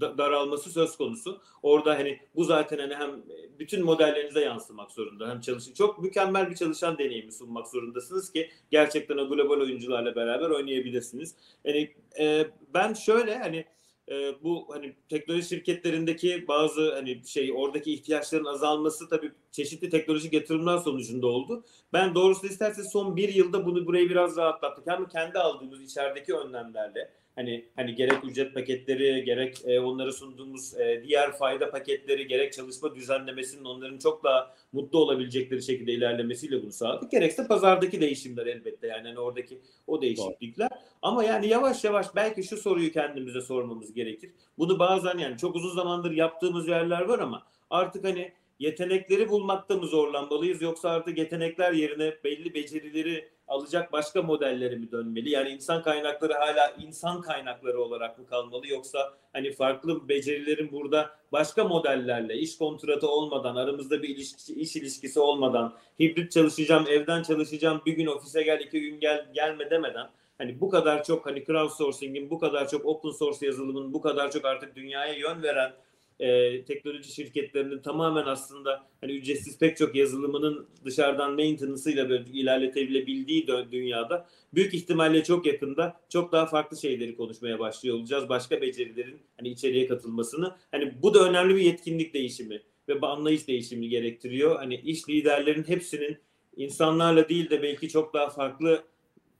daralması söz konusu. Orada hani bu zaten hani hem bütün modellerinize yansımak zorunda. Hem çalışın çok mükemmel bir çalışan deneyimi sunmak zorundasınız ki gerçekten o global oyuncularla beraber oynayabilirsiniz. Yani e, ben şöyle hani e, bu hani teknoloji şirketlerindeki bazı hani şey oradaki ihtiyaçların azalması tabii çeşitli teknolojik yatırımlar sonucunda oldu. Ben doğrusu isterseniz son bir yılda bunu burayı biraz rahatlattık. Hem kendi aldığımız içerideki önlemlerle hani hani gerek ücret paketleri gerek e, onlara sunduğumuz e, diğer fayda paketleri gerek çalışma düzenlemesinin onların çok daha mutlu olabilecekleri şekilde ilerlemesiyle bunu sağladık. Gerekse pazardaki değişimler elbette yani hani oradaki o değişiklikler. Doğru. Ama yani yavaş yavaş belki şu soruyu kendimize sormamız gerekir. Bunu bazen yani çok uzun zamandır yaptığımız yerler var ama artık hani yetenekleri bulmakta mı zorlanmalıyız yoksa artık yetenekler yerine belli becerileri alacak başka modelleri mi dönmeli? Yani insan kaynakları hala insan kaynakları olarak mı kalmalı yoksa hani farklı becerilerin burada başka modellerle iş kontratı olmadan aramızda bir ilişki, iş ilişkisi olmadan hibrit çalışacağım, evden çalışacağım, bir gün ofise gel, iki gün gel gelme demeden hani bu kadar çok hani crowdsourcing'in, bu kadar çok open source yazılımın, bu kadar çok artık dünyaya yön veren e, teknoloji şirketlerinin tamamen aslında hani ücretsiz pek çok yazılımının dışarıdan maintenance'ıyla böyle ilerletebilebildiği dünyada büyük ihtimalle çok yakında çok daha farklı şeyleri konuşmaya başlıyor olacağız. Başka becerilerin hani içeriye katılmasını. Hani bu da önemli bir yetkinlik değişimi ve anlayış değişimi gerektiriyor. Hani iş liderlerin hepsinin insanlarla değil de belki çok daha farklı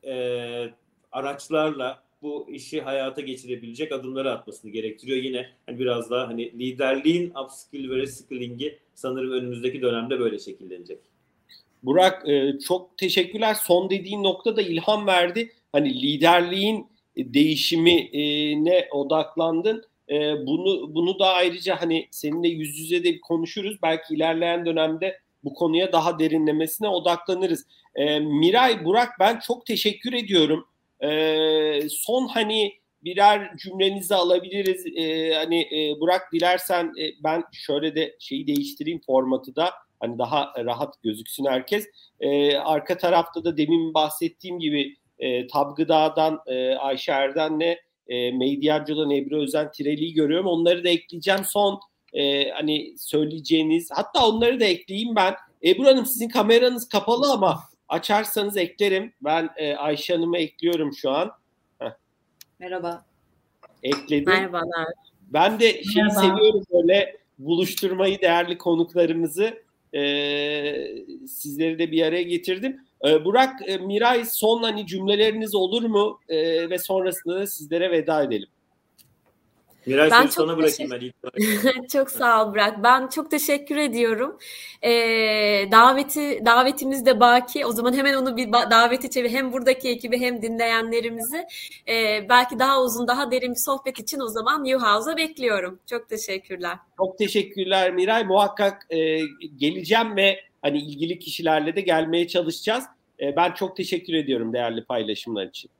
e, araçlarla bu işi hayata geçirebilecek adımları atmasını gerektiriyor. Yine hani biraz daha hani liderliğin upskill ve reskilling'i sanırım önümüzdeki dönemde böyle şekillenecek. Burak e, çok teşekkürler. Son dediğin nokta da ilham verdi. Hani liderliğin değişimine odaklandın. E, bunu bunu da ayrıca hani seninle yüz yüze de konuşuruz. Belki ilerleyen dönemde bu konuya daha derinlemesine odaklanırız. E, Miray, Burak ben çok teşekkür ediyorum. E, son hani birer cümlenizi alabiliriz. E, hani e, Burak dilersen e, ben şöyle de şeyi değiştireyim formatı da hani daha rahat gözüksün herkes. E, arka tarafta da demin bahsettiğim gibi e, Tabgıdağ'dan e, Ayşe Erden'le e, Medyacı'dan Ebru Özen Tireli'yi görüyorum. Onları da ekleyeceğim. Son e, hani söyleyeceğiniz hatta onları da ekleyeyim ben. Ebru Hanım sizin kameranız kapalı ama Açarsanız eklerim. Ben e, Ayşe Hanım'ı ekliyorum şu an. Heh. Merhaba. Ekledim. Merhabalar. Ben de şeyi Merhaba. seviyorum böyle buluşturmayı değerli konuklarımızı e, sizleri de bir araya getirdim. E, Burak, e, Miray son hani cümleleriniz olur mu? E, ve sonrasında da sizlere veda edelim. Miray ben sana bırakayım ben ilk Çok sağ ol Burak. Ben çok teşekkür ediyorum. Ee, daveti davetimiz de baki. O zaman hemen onu bir daveti çevir. Hem buradaki ekibi hem dinleyenlerimizi. Ee, belki daha uzun, daha derin bir sohbet için o zaman Newhouse'a bekliyorum. Çok teşekkürler. Çok teşekkürler Miray. Muhakkak e, geleceğim ve hani ilgili kişilerle de gelmeye çalışacağız. E, ben çok teşekkür ediyorum değerli paylaşımlar için.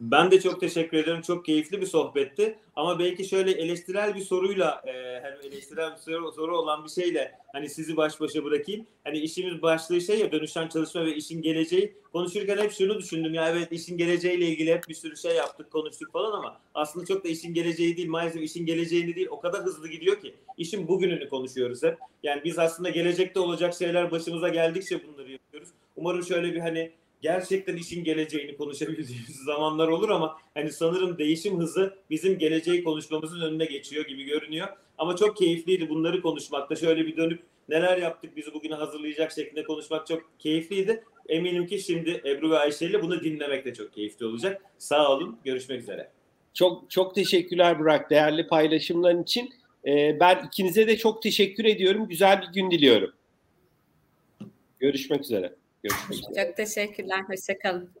Ben de çok teşekkür ederim. Çok keyifli bir sohbetti. Ama belki şöyle eleştirel bir soruyla, e, hani eleştirel bir soru, soru olan bir şeyle hani sizi baş başa bırakayım. Hani işimiz başlığı şey ya dönüşen çalışma ve işin geleceği. Konuşurken hep şunu düşündüm ya evet işin geleceğiyle ilgili hep bir sürü şey yaptık, konuştuk falan ama aslında çok da işin geleceği değil. Maalesef işin geleceğini değil. O kadar hızlı gidiyor ki işin bugününü konuşuyoruz hep. Yani biz aslında gelecekte olacak şeyler başımıza geldikçe bunları yapıyoruz. Umarım şöyle bir hani gerçekten işin geleceğini konuşabildiğimiz zamanlar olur ama hani sanırım değişim hızı bizim geleceği konuşmamızın önüne geçiyor gibi görünüyor. Ama çok keyifliydi bunları konuşmakta. Şöyle bir dönüp neler yaptık bizi bugüne hazırlayacak şeklinde konuşmak çok keyifliydi. Eminim ki şimdi Ebru ve Ayşe ile bunu dinlemek de çok keyifli olacak. Sağ olun. Görüşmek üzere. Çok çok teşekkürler Burak değerli paylaşımların için. Ee, ben ikinize de çok teşekkür ediyorum. Güzel bir gün diliyorum. Görüşmek üzere. Görüşmek üzere. Çok teşekkürler. Hoşçakalın.